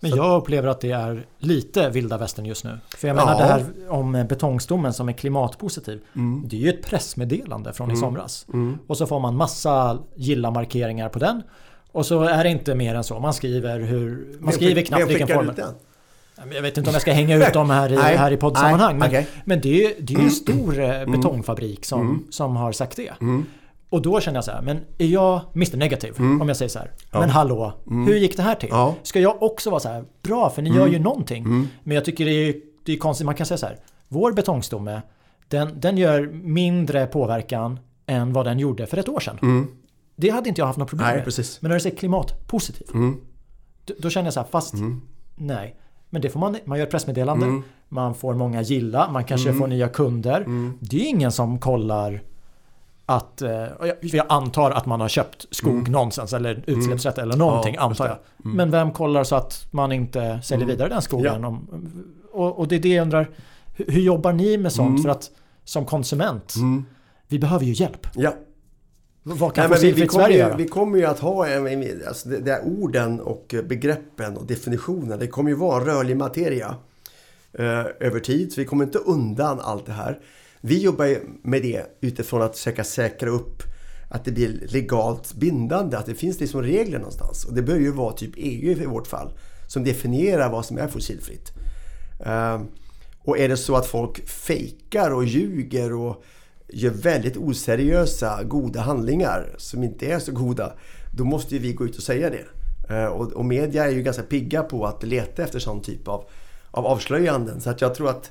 Men jag upplever att det är lite vilda västern just nu. För jag menar Ja. det här om betongstommen som är klimatpositiv. Mm. Det är ju ett pressmeddelande från i somras. Och så får man massa gilla-markeringar på den. Och så är det inte mer än så. Man skriver hur... Man skriver Vem knappt vilken form. Jag vet inte om jag ska hänga ut dem här i, [LAUGHS] här i poddsammanhang. Men, okej. men det är ju det är en stor eh, betongfabrik som, som har sagt det. Och då känner jag så här, men är jag Mr Negativ? Om jag säger så här, men hallå, hur gick det här till? Ja. Ska jag också vara så här, bra för ni gör ju någonting. Men jag tycker det är, det är konstigt, man kan säga så här, vår betongstomme, den, den gör mindre påverkan än vad den gjorde för ett år sedan. Det hade inte jag haft något problem Nej, med. precis. Men när du säger klimatpositiv, då, då känner jag så här, fast nej. Men det får man, man gör ett pressmeddelande, man får många gilla, man kanske får nya kunder. Det är ingen som kollar att, eh, jag, antar att man har köpt skog någonstans eller utsläppsrätt eller någonting Ja, antar jag. Men vem kollar så att man inte säljer vidare den skogen? Ja. Om, och, och det är det jag undrar, hur, jobbar ni med sånt? För att som konsument, vi behöver ju hjälp. Ja. Vad kan Nej, vi, vi, kommer ju, vi kommer ju att ha alltså det, det är orden och begreppen och definitionen. Det kommer ju vara rörlig materia eh, över tid. Så vi kommer inte undan allt det här. Vi jobbar med det utifrån att försöka säkra upp att det blir legalt bindande. Att det finns liksom regler någonstans. Och det bör ju vara typ EU i vårt fall. Som definierar vad som är fossilfritt. Ehm, och är det så att folk fejkar och ljuger och gör väldigt oseriösa goda handlingar som inte är så goda. Då måste ju vi gå ut och säga det. Ehm, och, och media är ju ganska pigga på att leta efter sån typ av, av avslöjanden. Så att jag tror att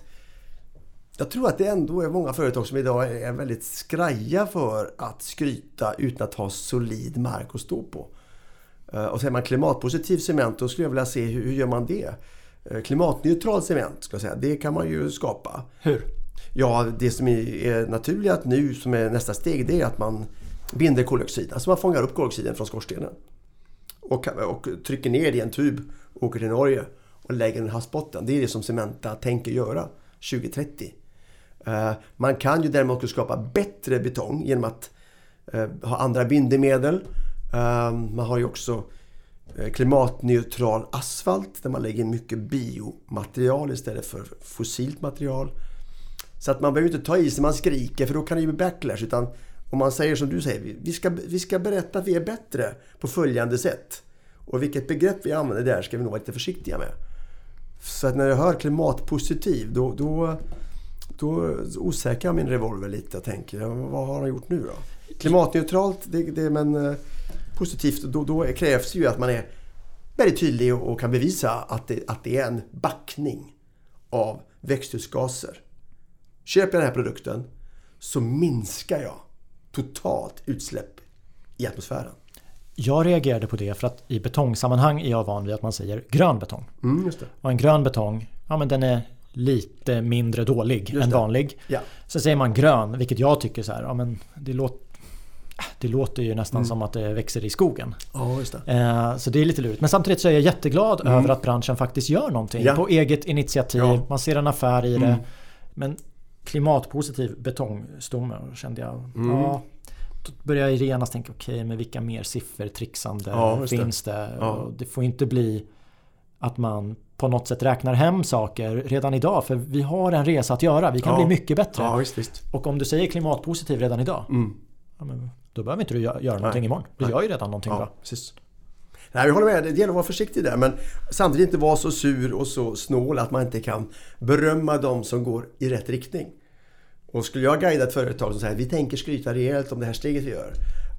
jag tror att det ändå är många företag som idag är väldigt skraja för att skryta utan att ha solid mark att stå på. Eh, Och säger man klimatpositiv cement, då skulle jag vilja se hur, hur gör man det? Eh, Klimatneutral cement, ska jag säga, det kan man ju skapa. Hur? Ja, det som är naturligt nu som är nästa steg det är att man binder koldioxid. Alltså man fångar upp koldioxiden från skorstenen. Och, och trycker ner det i en tub, åker till Norge och lägger den i havsbotten. Det är det som Cementa tänker göra 2030. Eh, man kan ju däremot skapa bättre betong genom att eh, ha andra bindemedel. Eh, man har ju också klimatneutral asfalt där man lägger in mycket biomaterial istället för fossilt material. Så att man behöver inte ta i sig man skriker för då kan det ju bli backlash. Utan om man säger som du säger, vi ska, vi ska berätta att vi är bättre på följande sätt. Och vilket begrepp vi använder där ska vi nog vara lite försiktiga med. Så att när jag hör klimatpositiv då, då, då osäkrar jag min revolver lite och tänker, vad har han gjort nu då? Klimatneutralt, det, det, men eh, positivt, då, då krävs ju att man är väldigt tydlig och kan bevisa att det, att det är en backning av växthusgaser. Köper jag den här produkten så minskar jag totalt utsläpp i atmosfären. Jag reagerade på det för att i betongsammanhang är jag van vid att man säger grön betong. Mm, och en grön betong, ja men den är lite mindre dålig än vanlig. Ja. Sen säger man grön, vilket jag tycker så här, ja men det låter det låter ju nästan mm. som att det växer i skogen. Just det. Eh, så det är lite lurigt. Men samtidigt så är jag jätteglad mm. över att branschen faktiskt gör någonting. Ja. På eget initiativ. Ja. Man ser en affär i det. Mm. Men klimatpositiv betongstomme kände jag. Mm. Ja, då började jag genast tänka okej okay, men vilka mer siffertrixande ja, finns det? det? Det får inte bli att man på något sätt räknar hem saker redan idag. För vi har en resa att göra. Vi kan ja. bli mycket bättre. Ja, visst, visst. Och om du säger klimatpositiv redan idag. Mm. då behöver inte du göra någonting Nej. imorgon. Du Nej. gör ju redan någonting ja, bra. Precis. Nej, jag håller med. Det gäller att vara försiktig där. Men samtidigt inte vara så sur och så snål att man inte kan berömma de som går i rätt riktning. Och skulle jag guida ett företag som säger vi tänker skryta rejält om det här steget vi gör.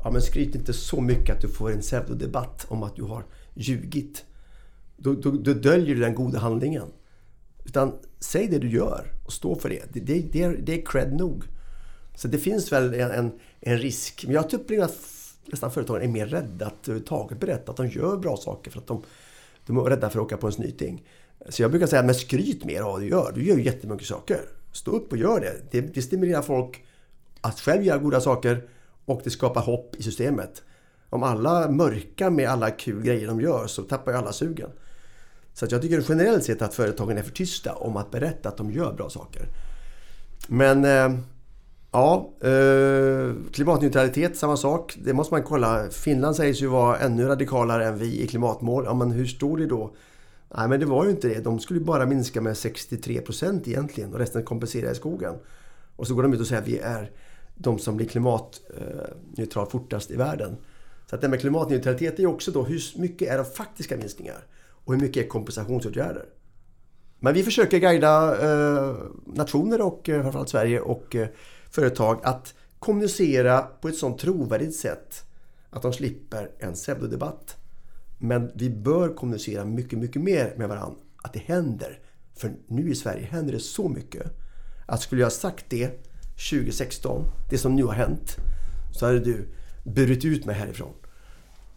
Ja men skryt inte så mycket att du får en pseudodebatt om att du har ljugit. Då, då, då döljer du den goda handlingen. Utan säg det du gör och stå för det. Det, det, det, är, det är cred nog. Så det finns väl en, en, en risk. Men jag upplever typ att nästan företagen är mer rädda att överhuvudtaget berätta att de gör bra saker för att de, de är rädda för att åka på en snyting. Så jag brukar säga, men skryt mer av vad du gör. Du gör ju jättemycket saker. Stå upp och gör det. det. Det stimulerar folk att själv göra goda saker och det skapar hopp i systemet. Om alla mörkar med alla kul grejer de gör så tappar ju alla sugen. Så jag tycker generellt sett att företagen är för tysta om att berätta att de gör bra saker. Men eh, ja, eh, klimatneutralitet, samma sak. Det måste man kolla. Finland sägs ju vara ännu radikalare än vi i klimatmål. Ja, men hur stor det då Nej, men det var ju inte det. De skulle bara minska med 63 procent egentligen och resten kompensera i skogen. Och så går de ut och säger att vi är de som blir klimatneutral eh, fortast i världen. Så att det med klimatneutralitet är också då hur mycket är de faktiska minskningar och hur mycket är kompensationsåtgärder. Men vi försöker guida eh, nationer och eh, framförallt Sverige och eh, företag att kommunicera på ett sånt trovärdigt sätt att de slipper en pseudodebatt. Men vi bör kommunicera mycket, mycket mer med varandra. Att det händer. För nu i Sverige händer det så mycket. Att skulle jag ha sagt det 2016, det som nu har hänt, så hade du burit ut mig härifrån.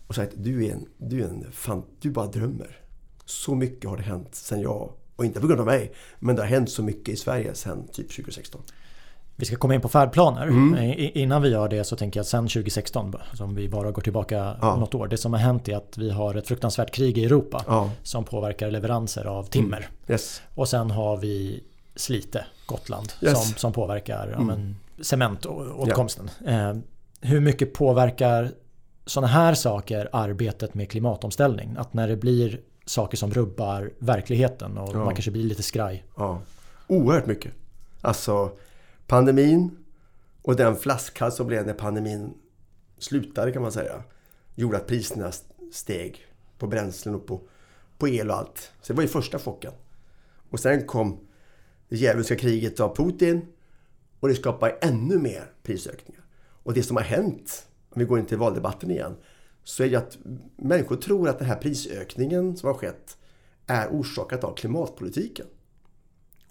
Och sagt du är en, du är en fan, du bara drömmer. Så mycket har det hänt sen jag, och inte på grund av mig, men det har hänt så mycket i Sverige sen typ 2016. Vi ska komma in på färdplaner. Mm. Innan vi gör det så tänker jag att sen 2016, som vi bara går tillbaka ja. något år. Det som har hänt är att vi har ett fruktansvärt krig i Europa ja. som påverkar leveranser av timmer. Mm. Yes. Och sen har vi Slite, Gotland, yes. som, som påverkar mm. ja, cementåtkomsten. Ja. Eh, hur mycket påverkar sådana här saker arbetet med klimatomställning? Att när det blir saker som rubbar verkligheten och man kanske blir lite skraj. Ja. Oerhört mycket. Alltså Pandemin och den flaskhals som blev när pandemin slutade kan man säga. Gjorde att priserna steg på bränslen och på, på el och allt. Så det var ju första chocken. Och sen kom det djävulska kriget av Putin och det skapade ännu mer prisökningar. Och det som har hänt, om vi går in till valdebatten igen, så är det att människor tror att den här prisökningen som har skett är orsakat av klimatpolitiken.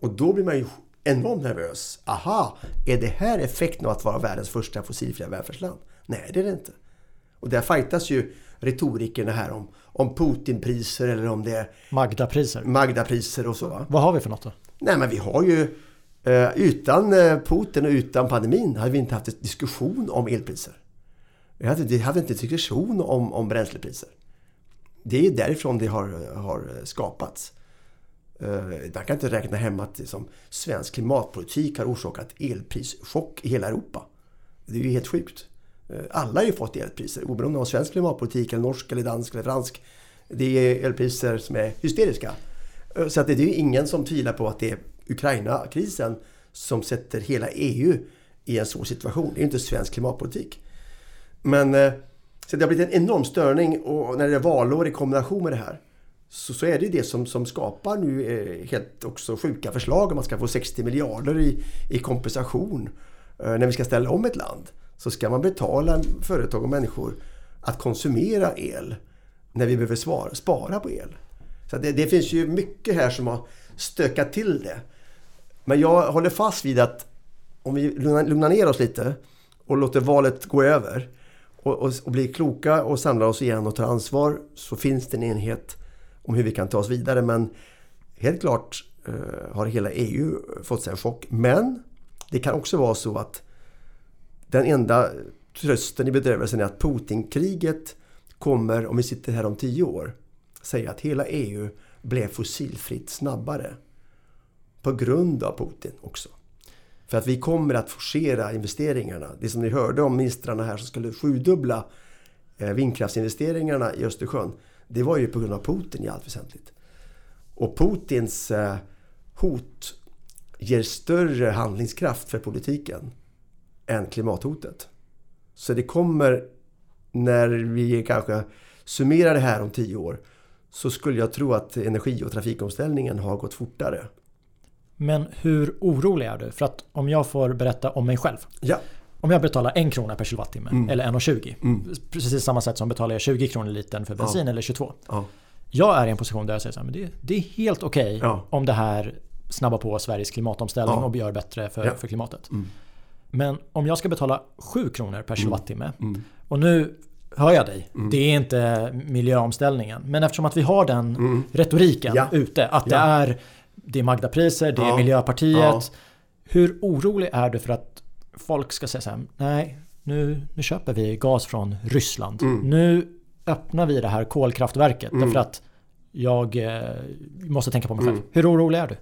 Och då blir man ju enormt nervös. Aha, är det här effekten av att vara världens första fossilfria välfärdsland? Nej, det är det inte. Och där fightas ju retorikerna här om, om Putinpriser eller om det är Magdapriser. Magdapriser och så. Va? Vad har vi för något då? Nej, men vi har ju Eh, utan eh, Putin och utan pandemin hade vi inte haft en diskussion om elpriser. Vi hade, vi hade inte diskussion om, om bränslepriser. Det är därifrån det har, har skapats. Eh, Man kan inte räkna hem att liksom, svensk klimatpolitik har orsakat elprischock i hela Europa. Det är ju helt sjukt. Eh, alla har ju fått elpriser, oberoende av svensk klimatpolitik, eller norsk, eller dansk eller fransk. Det är elpriser som är hysteriska. Eh, så att det är ju ingen som tvivlar på att det är Ukraina-krisen som sätter hela EU i en svår situation. Det är ju inte svensk klimatpolitik. Men eh, så det har blivit en enorm störning och när det är valår i kombination med det här så, så är det det som, som skapar nu eh, helt också sjuka förslag om man ska få 60 miljarder i, i kompensation eh, när vi ska ställa om ett land. Så ska man betala företag och människor att konsumera el när vi behöver svara, spara på el. Så det, det finns ju mycket här som har stökat till det. Men jag håller fast vid att om vi lugnar ner oss lite och låter valet gå över och, och, och blir kloka och samlar oss igen och tar ansvar så finns det en enhet om hur vi kan ta oss vidare. Men helt klart eh, har hela EU fått sig en chock. Men det kan också vara så att den enda trösten i bedrövelsen är att Putin-kriget kommer, om vi sitter här om tio år, säga att hela EU blev fossilfritt snabbare. På grund av Putin också. För att vi kommer att forcera investeringarna. Det som ni hörde om ministrarna här som skulle sjudubbla eh, vindkraftsinvesteringarna i Östersjön. Det var ju på grund av Putin i allt väsentligt. Och Putins eh, hot ger större handlingskraft för politiken än klimathotet. Så det kommer, när vi kanske summerar det här om tio år, så skulle jag tro att energi och trafikomställningen har gått fortare. Men hur orolig är du? För att om jag får berätta om mig själv. Ja. Om jag betalar en krona per kilowattimme mm. eller 1,20. Mm. Precis samma sätt som betalar jag 20 kronor litern för bensin ja. eller 22. Ja. Jag är i en position där jag säger så här, men det, det är helt okej okay ja. om det här snabbar på Sveriges klimatomställning och gör bättre för, för klimatet. Mm. Men om jag ska betala 7 kronor per mm. kilowattimme mm. och nu hör jag dig. Mm. Det är inte miljöomställningen. Men eftersom att vi har den mm. retoriken ja. ute. Att ja. det är det är Magdapriser, det är ja. Miljöpartiet. Ja. Hur orolig är du för att folk ska säga så här, nej, nu, nu köper vi gas från Ryssland. Mm. Nu öppnar vi det här kolkraftverket mm. därför att jag eh, måste tänka på mig själv. Mm. Hur orolig är du?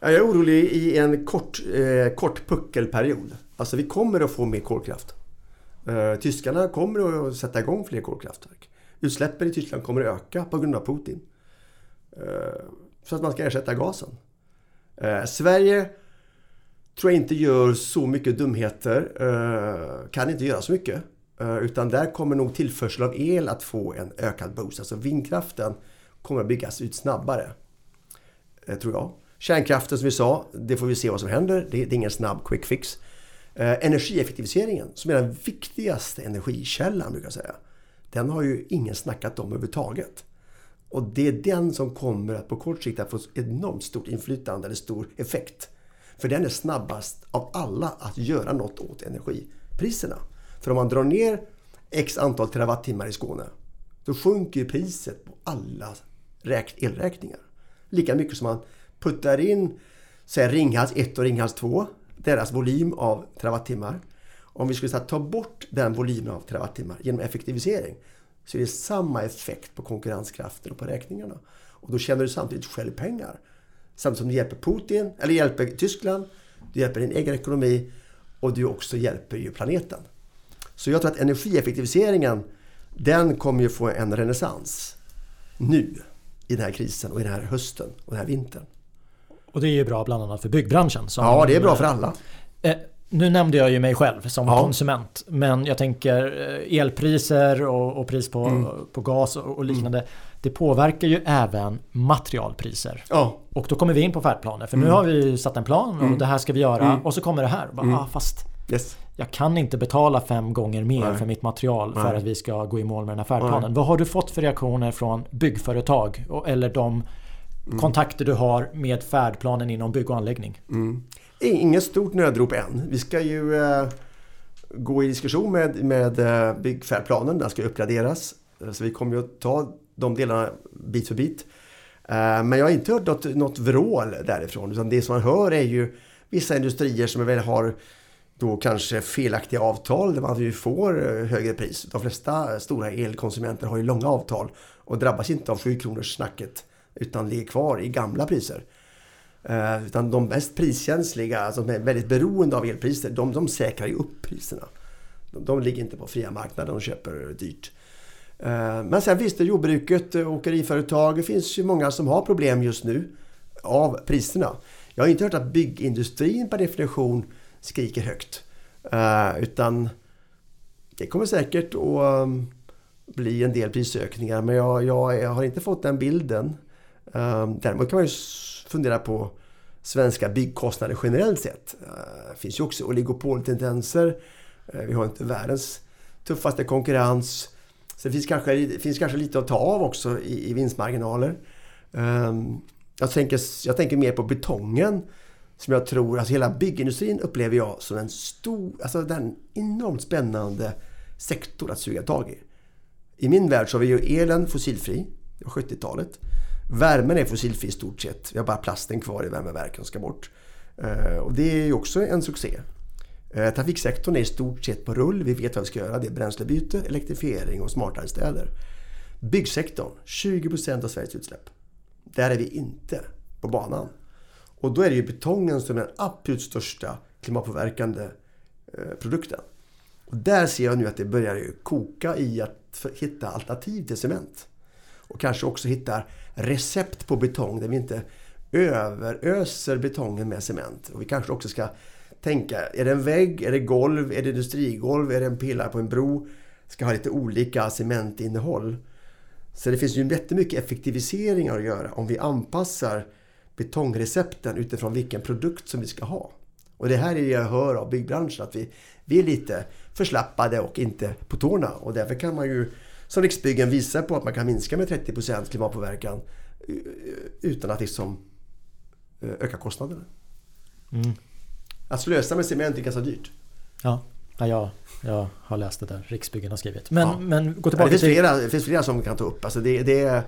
Jag är orolig i en kort, eh, kort puckelperiod. Alltså vi kommer att få mer kolkraft. Eh, tyskarna kommer att sätta igång fler kolkraftverk. Utsläppen i Tyskland kommer att öka på grund av Putin. För att man ska ersätta gasen. Eh, Sverige tror jag inte gör så mycket dumheter. Eh, kan inte göra så mycket. Eh, utan där kommer nog tillförsel av el att få en ökad boost. Alltså vindkraften kommer att byggas ut snabbare. Eh, tror jag. Kärnkraften som vi sa, det får vi se vad som händer. Det, det är ingen snabb quick fix. Eh, energieffektiviseringen, som är den viktigaste energikällan brukar jag säga. Den har ju ingen snackat om överhuvudtaget. Och det är den som kommer att på kort sikt att få enormt stort inflytande eller stor effekt. För den är snabbast av alla att göra något åt energipriserna. För om man drar ner x antal terawattimmar i Skåne då sjunker priset på alla elräkningar. Lika mycket som man puttar in säg, Ringhals 1 och Ringhals 2, deras volym av terawattimmar. Om vi skulle ta bort den volymen av terawattimmar genom effektivisering så är det samma effekt på konkurrenskraften och på räkningarna. Och då tjänar du samtidigt själv pengar. Samtidigt som du hjälper Putin, eller hjälper Tyskland, du hjälper din egen ekonomi och du också hjälper ju planeten. Så jag tror att energieffektiviseringen, den kommer ju få en renässans nu i den här krisen och i den här hösten och den här vintern. Och det är ju bra bland annat för byggbranschen. ja, det är bra för alla. Nu nämnde jag ju mig själv som ja. konsument. Men jag tänker eh, elpriser och, och pris på, mm. på gas och, och liknande. Mm. Det påverkar ju även materialpriser. Ja. Och då kommer vi in på färdplaner. För mm. nu har vi satt en plan och mm. det här ska vi göra. Mm. Och så kommer det här. Bara, mm. ah, fast yes. jag kan inte betala fem gånger mer Nej. för mitt material Nej. för att vi ska gå i mål med den här färdplanen. Nej. Vad har du fått för reaktioner från byggföretag? Eller de kontakter du har med färdplanen inom bygg och anläggning? Inget stort nödrop än. Vi ska ju eh, gå i diskussion med, med eh, byggfärdplanen. Den ska uppgraderas. Eh, så vi kommer ju att ta de delarna bit för bit. Eh, men jag har inte hört något, något vrål därifrån. Utan det som man hör är ju vissa industrier som väl har då kanske felaktiga avtal där man ju får eh, högre pris. De flesta stora elkonsumenter har ju långa avtal och drabbas inte av 7 kronors snacket utan ligger kvar i gamla priser. Eh, utan de mest priskänsliga, alltså som är väldigt beroende av elpriser, de, de säkrar ju upp priserna. De, de ligger inte på fria marknaden och köper dyrt. Eh, men sen finns det jordbruket, eh, åkeriföretag, det finns ju många som har problem just nu av priserna. Jag har inte hört att byggindustrin per definition skriker högt. Utan det kommer säkert att bli en del prisökningar men jag, jag, jag har inte fått den bilden. Däremot kan man ju fundera på svenska byggkostnader generellt sett. Det finns ju också oligopoltendenser. Eh, vi har inte världens tuffaste konkurrens. Så det finns kanske, det finns kanske lite att ta av också i, i vinstmarginaler. Ehm, jag, tänker, jag tänker mer på betongen som jag tror, alltså hela byggindustrin upplever jag som en stor, alltså den enormt spännande sektor att suga tag i. I min värld så har vi ju elen fossilfri, 70-talet. Värmen är fossilfri i stort sett. Vi har bara plasten kvar i värmeverken som ska bort. Eh, och det är ju också en succé. Eh, trafiksektorn är i stort sett på rull. Vi vet vad vi ska göra. Det är bränslebyte, elektrifiering och smartare städer. Byggsektorn, 20 procent av Sveriges utsläpp. Där är vi inte på banan. Och då är det ju betongen som är den absolut största klimatpåverkande eh, produkten. Och där ser jag nu att det börjar koka i att hitta alternativ till cement. Och kanske också hittar recept på betong där vi inte överöser betongen med cement. Och vi kanske också ska tänka, är det en vägg, är det golv, är det industrigolv, är det en pelare på en bro? Ska ha lite olika cementinnehåll. Så det finns ju jättemycket effektiviseringar att göra om vi anpassar betongrecepten utifrån vilken produkt som vi ska ha. Och det här är det jag hör av byggbranschen att vi, vi är lite förslappade och inte på tårna och därför kan man ju som Riksbyggen visa på att man kan minska med 30% klimatpåverkan eh, utan att liksom eh, öka kostnaderna. Mm. Att slösa med cement är ganska dyrt. Ja, ja jag, jag har läst det där Riksbyggen har skrivit. Men, ja. men gå tillbaka ja, det, finns till... flera, det finns flera som vi kan ta upp. Alltså det, det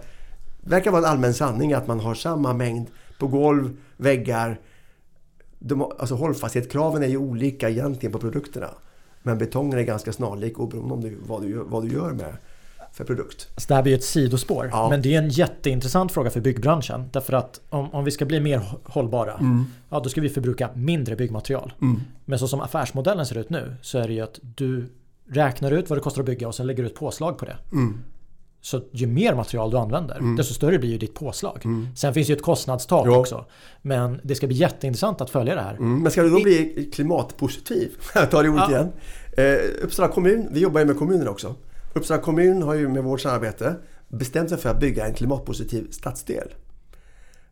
verkar vara en allmän sanning att man har samma mängd på golv, väggar. De, alltså hållfasthetskraven är ju olika egentligen på produkterna. Men betongen är ganska snarlik oberoende om du, vad, du, vad du gör med för produkt. Så det här blir ju ett sidospår. Ja. Men det är en jätteintressant fråga för byggbranschen. Därför att om, om vi ska bli mer hållbara, mm. ja, då ska vi förbruka mindre byggmaterial. Mm. Men så som affärsmodellen ser ut nu så är det ju att du räknar ut vad det kostar att bygga och sen lägger du ett påslag på det. Mm. Så ju mer material du använder, mm. desto större blir ju ditt påslag. Mm. Sen finns ju ett kostnadstak jo. också. Men det ska bli jätteintressant att följa det här. Mm. Men ska du då bli klimatpositiv? [LAUGHS] Tar det ordet ja. igen. Eh, Uppsala kommun, vi jobbar ju med kommunen också. Uppsala kommun har ju med vårt samarbete bestämt sig för att bygga en klimatpositiv stadsdel.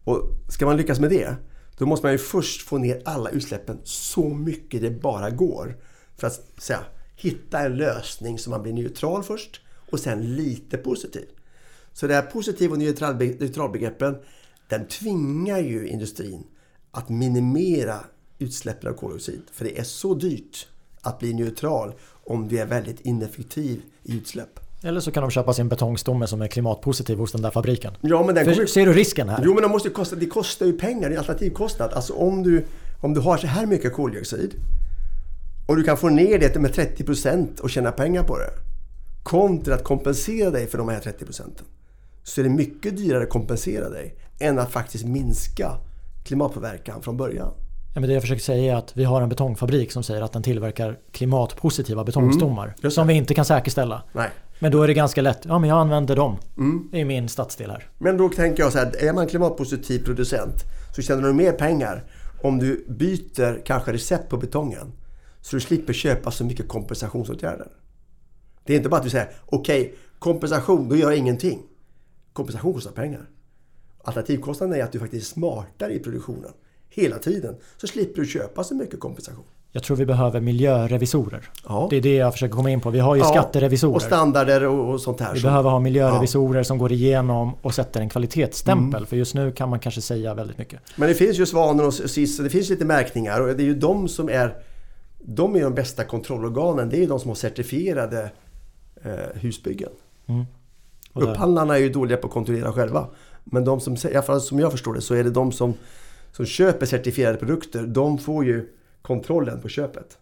Och ska man lyckas med det, då måste man ju först få ner alla utsläppen så mycket det bara går. För att säga, hitta en lösning så man blir neutral först och sen lite positiv. Så det här positiv och neutralbegreppen den tvingar ju industrin att minimera utsläppen av koldioxid. För det är så dyrt att bli neutral om du är väldigt ineffektiv i utsläpp. Eller så kan de köpa sin betongstomme som är klimatpositiv hos den där fabriken. Ja, men den kommer... Ser du risken här? Jo, men de måste kosta, det kostar ju pengar. Det är alternativkostnad. Alltså om du, om du har så här mycket koldioxid och du kan få ner det med 30% och tjäna pengar på det kontra att kompensera dig för de här 30 procenten så är det mycket dyrare att kompensera dig än att faktiskt minska klimatpåverkan från början. Ja, men det jag försöker säga är att vi har en betongfabrik som säger att den tillverkar klimatpositiva betongstommar. Mm, som vi inte kan säkerställa. Nej. Men då är det ganska lätt. Ja, men jag använder dem. Mm. Det är min stadsdel här. Men då tänker jag så här. Är man klimatpositiv producent så tjänar du mer pengar om du byter kanske recept på betongen. Så du slipper köpa så mycket kompensationsåtgärder. Det är inte bara att du säger okej, okay, kompensation, då gör jag ingenting. Kompensation kostar pengar. Alternativkostnaden är att du faktiskt är smartare i produktionen. Hela tiden. Så slipper du köpa så mycket kompensation. Jag tror vi behöver miljörevisorer. Ja. Det är det jag försöker komma in på. Vi har ju ja, skatterevisorer. Och standarder och, och sånt här. Vi så. behöver ha miljörevisorer ja. som går igenom och sätter en kvalitetsstämpel. Mm. För just nu kan man kanske säga väldigt mycket. Men det finns ju Svanen och SIS. Det finns lite märkningar och det är ju de som är de är de bästa kontrollorganen. Det är de som har certifierade eh, husbyggen. Mm. Upphandlarna är ju dåliga på att kontrollera själva. Men de som, i alla fall som jag förstår det, så är det de som som köper certifierade produkter, de får ju kontrollen på köpet.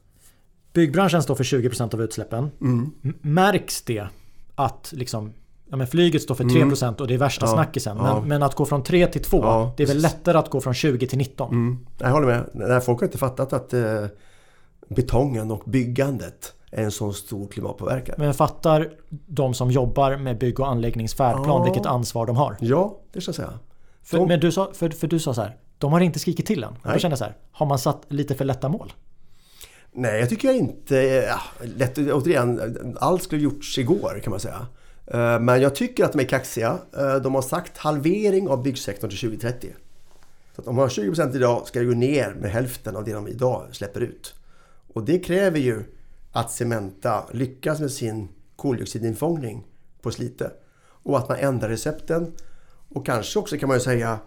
Byggbranschen står för 20% av utsläppen. Mm. Märks det att liksom Ja, men flyget står för 3% mm. och det är värsta ja, snackisen. Men, ja. men, att gå från 3 till 2, ja, det är väl lättare att gå från 20 till 19? Mm. Jag håller med. Nej, folk har inte fattat att eh, betongen och byggandet är en sån stor klimatpåverkan. Men fattar de som jobbar med bygg och anläggningsfärdplan vilket ansvar de har? Ja, det ska jag säga. För, de... men du sa, för, för du sa så här, de har inte skrikit till än. Jag känner så här, har man satt lite för lätta mål? Nej, jag tycker inte... Ja, lätt, återigen, allt skulle gjorts igår kan man säga. Eh, men jag tycker att de är kaxiga. Eh, de har sagt halvering av byggsektorn till 2030. Så att om man har 20% idag ska det gå ner med hälften av det de idag släpper ut. Och det kräver ju att Cementa lyckas med sin koldioxidinfångning på Slite. Och att man ändrar recepten. Och kanske också kan man ju säga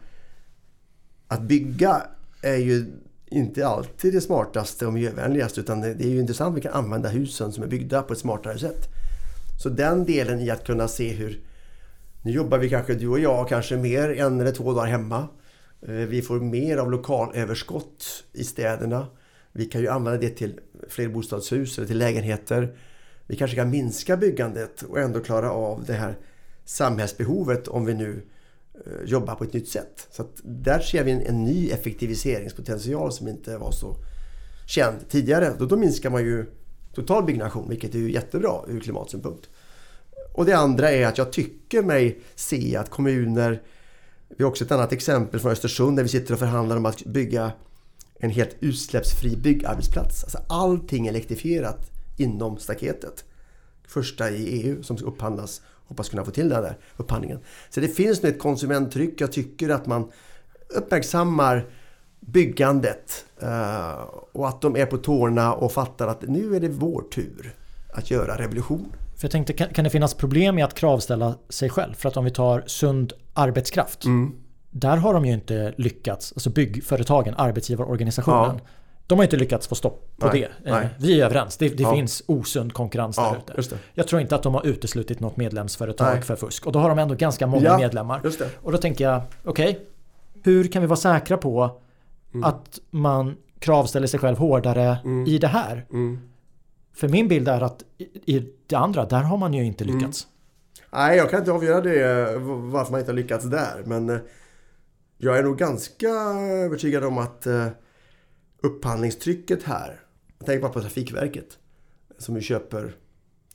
att bygga är ju inte alltid det smartaste och miljövänligaste utan det är ju intressant att vi kan använda husen som är byggda på ett smartare sätt. Så den delen i att kunna se hur... Nu jobbar vi kanske, du och jag, kanske mer en eller två dagar hemma. Eh, vi får mer av lokalöverskott i städerna. Vi kan ju använda det till flerbostadshus eller till lägenheter. Vi kanske kan minska byggandet och ändå klara av det här samhällsbehovet om vi nu Eh, jobba på ett nytt sätt. Så där ser vi en, en, ny effektiviseringspotential som inte var så känd tidigare. Då, då minskar man ju total byggnation, vilket är ju jättebra ur klimatsynpunkt. Och det andra är att jag tycker mig se att kommuner... Vi har också ett annat exempel från Östersund där vi sitter och förhandlar om att bygga en helt utsläppsfri byggarbetsplats. Alltså allting elektrifierat inom staketet. Första i EU som ska upphandlas. Hoppas kunna få till den där upphandlingen. Så det finns nu ett konsumenttryck. Jag tycker att man uppmärksammar byggandet eh, och att de är på tårna och fattar att nu är det vår tur att göra revolution. För jag tänkte, kan, det finnas problem med att kravställa sig själv? För att om vi tar sund arbetskraft. Mm. Där har de ju inte lyckats, alltså byggföretagen, arbetsgivarorganisationen. Ja. De har inte lyckats få stopp på nej, det. Nej. Eh, vi är överens. Det, det ja. finns osund konkurrens ja, där ute. Jag tror inte att de har uteslutit något medlemsföretag nej. för fusk. Och då har de ändå ganska många ja, medlemmar. Och då tänker jag, okej, okay, hur kan vi vara säkra på Mm. Att man kravställer sig själv hårdare mm. i det här. Mm. För min bild är att i det andra, där har man ju inte mm. lyckats. Nej, jag kan inte avgöra det varför man inte har lyckats där. Men eh, jag är nog ganska övertygad om att eh, upphandlingstrycket här, jag tänker bara på Trafikverket, som ju köper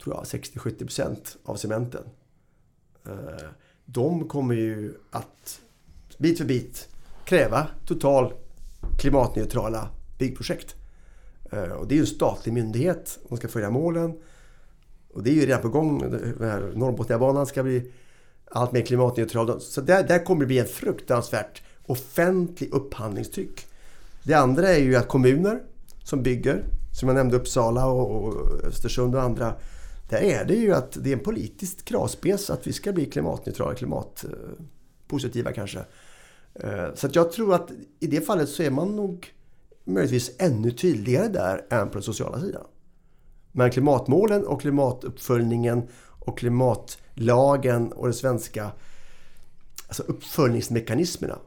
tror jag, 60-70% av cementen. Eh, de kommer ju att bit för bit kräva total klimatneutrala byggprojekt. Eh, och det är ju en statlig myndighet. De ska följa målen. Och det är ju redan på gång. Norrbotniabanan ska bli allt mer klimatneutral. Så där, där kommer det bli ett fruktansvärt offentlig upphandlingstryck. Det andra är ju att kommuner som bygger, som jag nämnde Uppsala och Östersund och andra. Där är det ju att det är en politisk kravspes att vi ska bli klimatneutrala, klimatpositiva kanske. Eh, så så jag tror att i det fallet så är man nog möjligtvis ännu tydligare där än på den sociala sidan. Men klimatmålen och klimatuppföljningen och klimatlagen och de svenska alltså uppföljningsmekanismerna.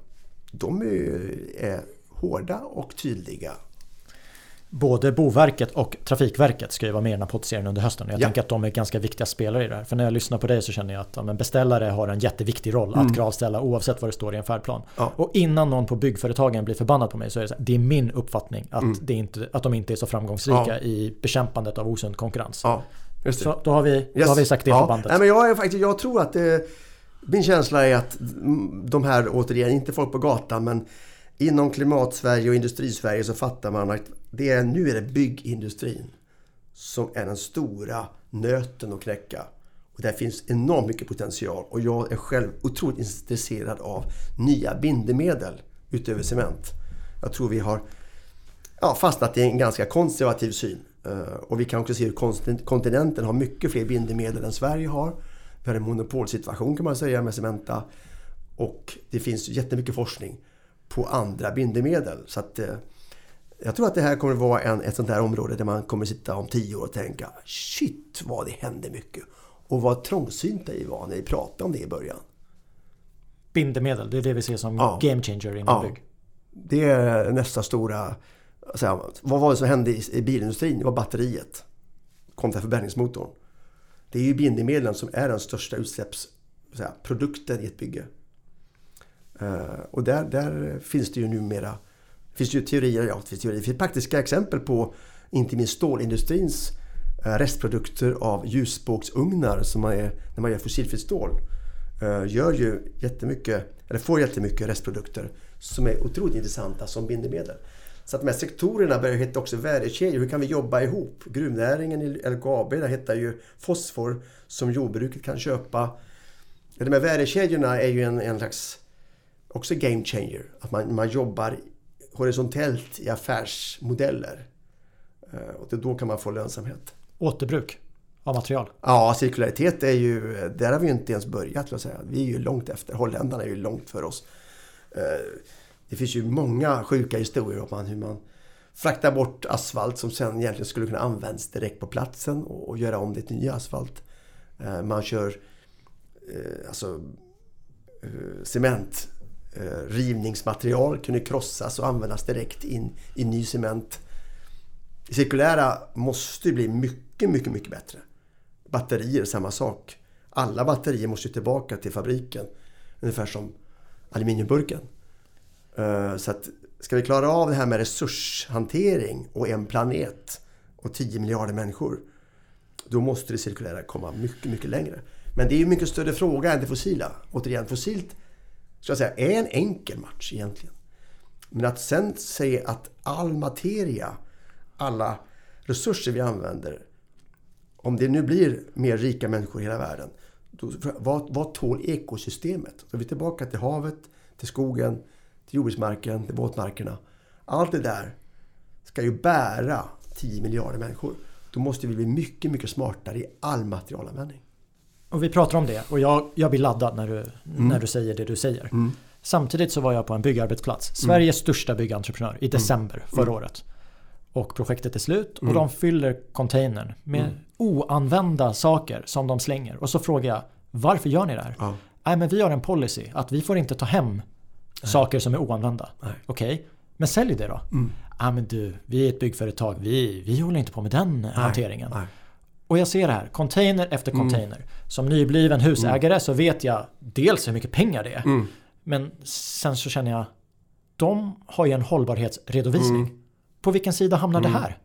De är, är hårda och tydliga Både Boverket och Trafikverket ska ju vara med i den här poddserien under hösten. Jag ja. tänker att de är ganska viktiga spelare i det här. För när jag lyssnar på dig så känner jag att ja, beställare har en jätteviktig roll mm. att kravställa oavsett vad det står i en färdplan. Ja. Och innan någon på byggföretagen blir förbannad på mig så är det, så här, det är min uppfattning att, mm. det inte, att de inte är så framgångsrika ja. i bekämpandet av osund konkurrens. Ja, just det. Så då har vi, yes. då har vi sagt det ja. bandet. Nej, men jag, är faktiskt, jag tror att det, min känsla är att de här, återigen, inte folk på gatan men inom klimatsverige och industrisverige så fattar man att det är, nu är det byggindustrin som är den stora nöten att knäcka. Och där finns enormt mycket potential och jag är själv otroligt intresserad av nya bindemedel utöver cement. Jag tror vi har ja, fastnat i en ganska konservativ syn. Eh, och vi kan också se hur kontinenten har mycket fler bindemedel än Sverige har. Vi har en monopolsituation kan man säga med Cementa. Och det finns jättemycket forskning på andra bindemedel. Så att, eh, jag tror att det här kommer att vara en, ett sånt här område där man kommer att sitta om tio år och tänka Shit vad det hände mycket! Och vad trångsynta vi var när vi pratade om det i början. Bindemedel, det är det vi ser som ja. game changer inom ja. bygg. Det är nästa stora... Alltså, vad var det som hände i, i bilindustrin? Det var batteriet kontra förbränningsmotorn. Det är ju bindemedlen som är den största utsläppsprodukten i ett bygge. Eh, och där, där finns det ju numera finns det ju teorier, ja, det finns, teorier, det finns praktiska exempel på inte minst stålindustrins eh, restprodukter av ljusbågsugnar som man är, när man gör fossilfritt stål. Eh, gör ju jättemycket, eller får jättemycket restprodukter som är otroligt intressanta som bindemedel. Så att de här sektorerna börjar hitta också värdekedjor. Hur kan vi jobba ihop? Gruvnäringen i LKAB där hittar ju fosfor som jordbruket kan köpa. De här värdekedjorna är ju en, en slags också game changer. Att man, man jobbar horisontellt i affärsmodeller. Eh, och då kan man få lönsamhet. Återbruk av material? Ja, cirkularitet är ju... Där har vi inte ens börjat. Säga. Vi är ju långt efter. Holländarna är ju långt för oss. Eh, det finns ju många sjuka historier om hur man fraktar bort asfalt som sen egentligen skulle kunna användas direkt på platsen och, göra om det till ny asfalt. Eh, man kör alltså, cement Eh, rivningsmaterial kunde krossas och användas direkt in i ny cement. Det cirkulära måste bli mycket, mycket, mycket bättre. Batterier, samma sak. Alla batterier måste tillbaka till fabriken. Ungefär som aluminiumburken. Eh, så att ska vi klara av det här med resurshantering och en planet och 10 miljarder människor. Då måste det cirkulära komma mycket, mycket längre. Men det är ju mycket större fråga än det fossila. Återigen, fossilt ska jag säga, är en enkel match egentligen. Men att sen säga att all materia, alla resurser vi använder, om det nu blir mer rika människor i hela världen, då, vad, vad tål ekosystemet? Då är vi tillbaka till havet, till skogen, till jordbruksmarken, till våtmarkerna. Allt det där ska ju bära 10 miljarder människor. Då måste vi bli mycket, mycket smartare i all materialanvändning. Och vi pratar om det och jag, jag blir laddad när du, mm. när du säger det du säger. Mm. Samtidigt så var jag på en byggarbetsplats. Mm. Sveriges mm. största byggentreprenör i december mm. förra året. Och projektet är slut och mm. de fyller containern med oanvända saker som de slänger. Och så frågar jag varför gör ni det här? Ja. Nej men vi har en policy att vi får inte ta hem Nej. saker som är oanvända. Okej, okay. men sälj det då. Mm. Ah, men du, vi är ett byggföretag. Vi, vi håller inte på med den Nej. hanteringen. Nej. Och jag ser det här, container efter mm. container. Mm. Som nybliven husägare mm. så vet jag dels hur mycket pengar det är. Mm. Men sen så känner jag, de har ju en hållbarhetsredovisning. Mm. På vilken sida hamnar det mm. här?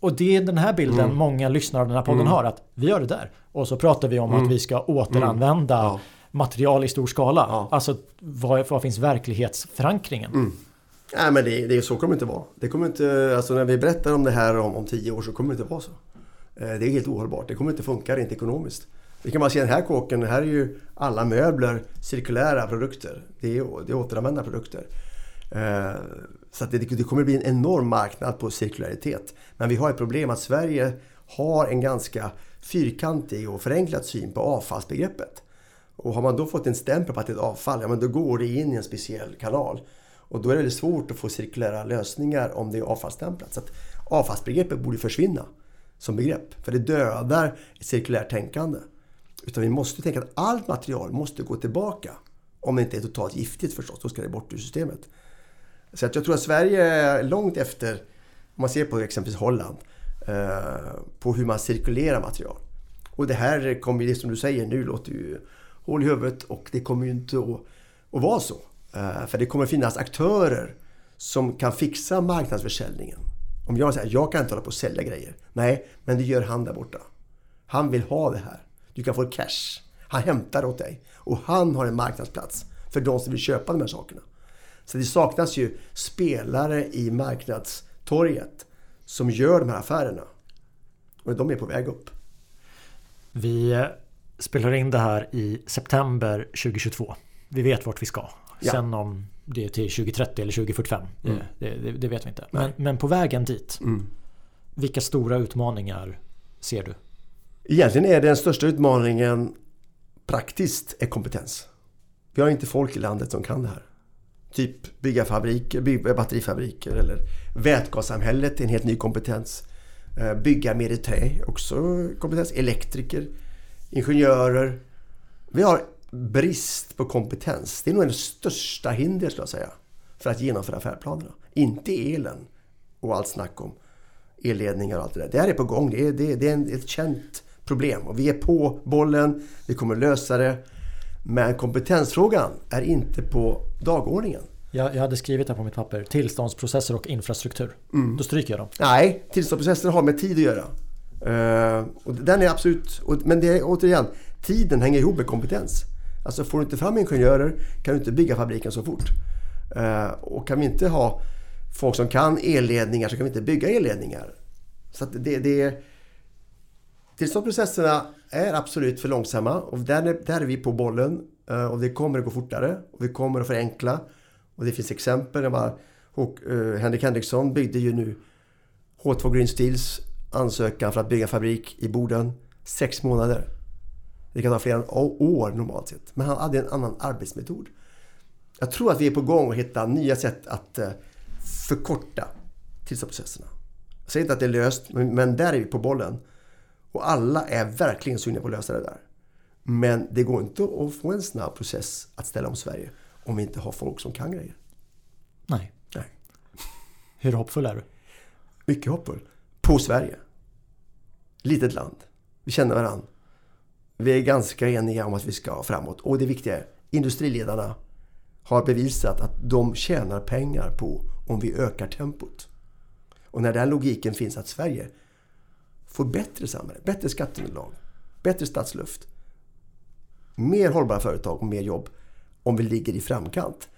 Och det är den här bilden många lyssnare av den här podden har. Att vi gör det där. Och så pratar vi om att vi ska återanvända ja. material i stor skala. Ja. Alltså vad, vad finns verklighetsförankringen? Nej men det, det, så kommer det inte vara. Det kommer inte, alltså när vi berättar om det här om, om tio år så kommer det inte vara så. Eh, det är helt ohållbart. Det kommer inte funka rent ekonomiskt. Vi kan bara se den här kåken. Här är ju alla möbler cirkulära produkter. Det är, det är återanvända produkter. Eh, så det, det kommer bli en enorm marknad på cirkularitet. Men vi har ett problem att Sverige har en ganska fyrkantig och förenklad syn på avfallsbegreppet. Och har man då fått en stämpel på att det är ett avfall, ja men då går det in i en speciell kanal. Och då är det svårt att få cirkulära lösningar om det är avfallsstämplat. Så att avfallsbegreppet borde försvinna som begrepp. För det dödar ett cirkulärt tänkande. Utan vi måste tänka att allt material måste gå tillbaka. Om det inte är totalt giftigt förstås, då ska det bort ur systemet. Så att jag tror att Sverige är långt efter, om man ser på exempelvis Holland, eh, på hur man cirkulerar material. Och det här kommer ju, som du säger nu, låter ju hål i huvudet och det kommer ju inte att, att vara så. Eh, för det kommer finnas aktörer som kan fixa marknadsförsäljningen om jag säger jag kan inte hålla på och sälja grejer. Nej, men det gör han där borta. Han vill ha det här. Du kan få cash. Han hämtar åt dig. Och han har en marknadsplats för de som vill köpa de här sakerna. Så det saknas ju spelare i marknadstorget som gör de här affärerna. Och de är på väg upp. Vi spelar in det här i september 2022. Vi vet vart vi ska. Ja. Sen om det till 2030 eller 2045. Mm. Det, det, det, vet vi inte. Men, men, på vägen dit. Mm. Vilka stora utmaningar ser du? Egentligen är den största utmaningen praktiskt är kompetens. Vi har inte folk i landet som kan det här. Typ bygga fabriker, bygga batterifabriker eller vätgassamhället är en helt ny kompetens. Eh, bygga mer i trä, också kompetens. Elektriker, ingenjörer. Vi har brist på kompetens. Det är nog det största hindret skulle jag säga. för att genomföra färdplanerna. Inte elen och allt snack om elledningar och allt det där. Det här är på gång. Det är, det, det är ett känt problem och vi är på bollen. Vi kommer lösa det. Men kompetensfrågan är inte på dagordningen. Jag, jag hade skrivit här på mitt papper tillståndsprocesser och infrastruktur. Mm. Då stryker jag dem. Nej, tillståndsprocesser har med tid att göra. Uh, och den är absolut, och, men det är återigen, tiden hänger ihop med kompetens. Alltså får du inte fram ingenjörer kan du inte bygga fabriken så fort. Eh, och kan vi inte ha folk som kan elledningar så kan vi inte bygga elledningar. Så det, det, tillståndsprocesserna är absolut för långsamma och där är, där är vi på bollen. Eh, och det kommer att gå fortare och vi kommer att förenkla. Och det finns exempel. Bara, och, eh, Henrik Henriksson byggde ju nu H2 Green Steels ansökan för att bygga fabrik i Boden. Sex månader. Det kan ta flera år normalt sett. Men han hade en annan arbetsmetod. Jag tror att vi är på gång att hitta nya sätt att eh, förkorta tillståndsprocesserna. Jag säger inte att det är löst, men där är vi på bollen. Och alla är verkligen sugna på att lösa det där. Men det går inte att få en snabb process att ställa om Sverige om vi inte har folk som kan grejer. Nej. Nej. Hur hoppfull är du? Mycket hoppfull på Sverige. Litet land. Vi känner varandra. Vi är ganska eniga om att vi ska framåt. Och det viktiga är, industriledarna har bevisat att de tjänar pengar på om vi ökar tempot. Och när den logiken finns att Sverige får bättre samhälle, bättre skatteunderlag, bättre stadsluft, mer hållbara företag och mer jobb om vi ligger i framkant.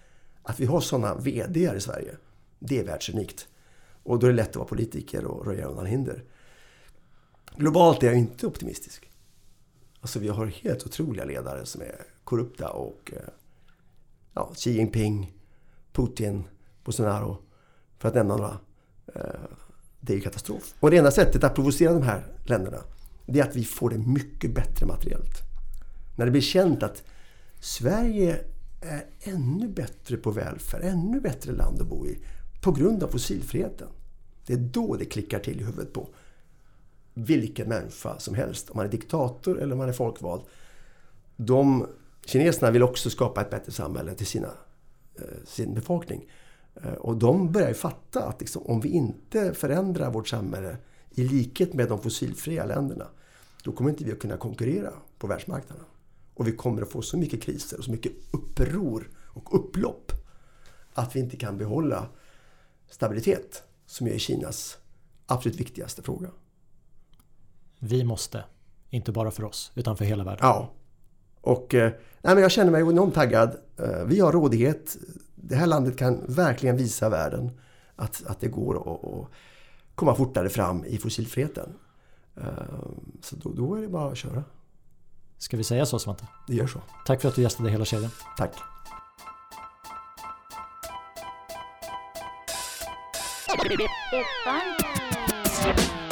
Att vi har sådana VD i Sverige, det är världsunikt. Och då är det lätt att vara politiker och röja undan hinder. Globalt är jag inte optimistisk. Alltså vi har helt otroliga ledare som är korrupta och eh, ja, Xi Jinping, Putin, Bolsonaro, för att nämna några. Eh, det är ju katastrof. Och det enda sättet att provocera de här länderna, det är att vi får det mycket bättre materiellt. När det blir känt att Sverige är ännu bättre på välfärd, ännu bättre land att bo i på grund av fossilfriheten. Det är då det klickar till i huvudet på vilken människa som helst. Om man är diktator eller om man är folkvald. De kineserna vill också skapa ett bättre samhälle till sina, eh, sin befolkning. Eh, och de börjar ju fatta att liksom, om vi inte förändrar vårt samhälle i likhet med de fossilfria länderna, då kommer inte vi att kunna konkurrera på världsmarknaden. Och vi kommer att få så mycket kriser och så mycket uppror och upplopp att vi inte kan behålla stabilitet som är Kinas absolut viktigaste fråga. Vi måste, inte bara för oss, utan för hela världen. Ja. Och eh, nej, men jag känner mig enormt taggad. Eh, vi har rådighet. Det här landet kan verkligen visa världen att, att det går att komma fortare fram i fossilfriheten. Eh, så då, då är det bara att köra. Ska vi säga så Svante? Det gör så. Tack för att du gästade Hela kedjan. Tack. It's fun.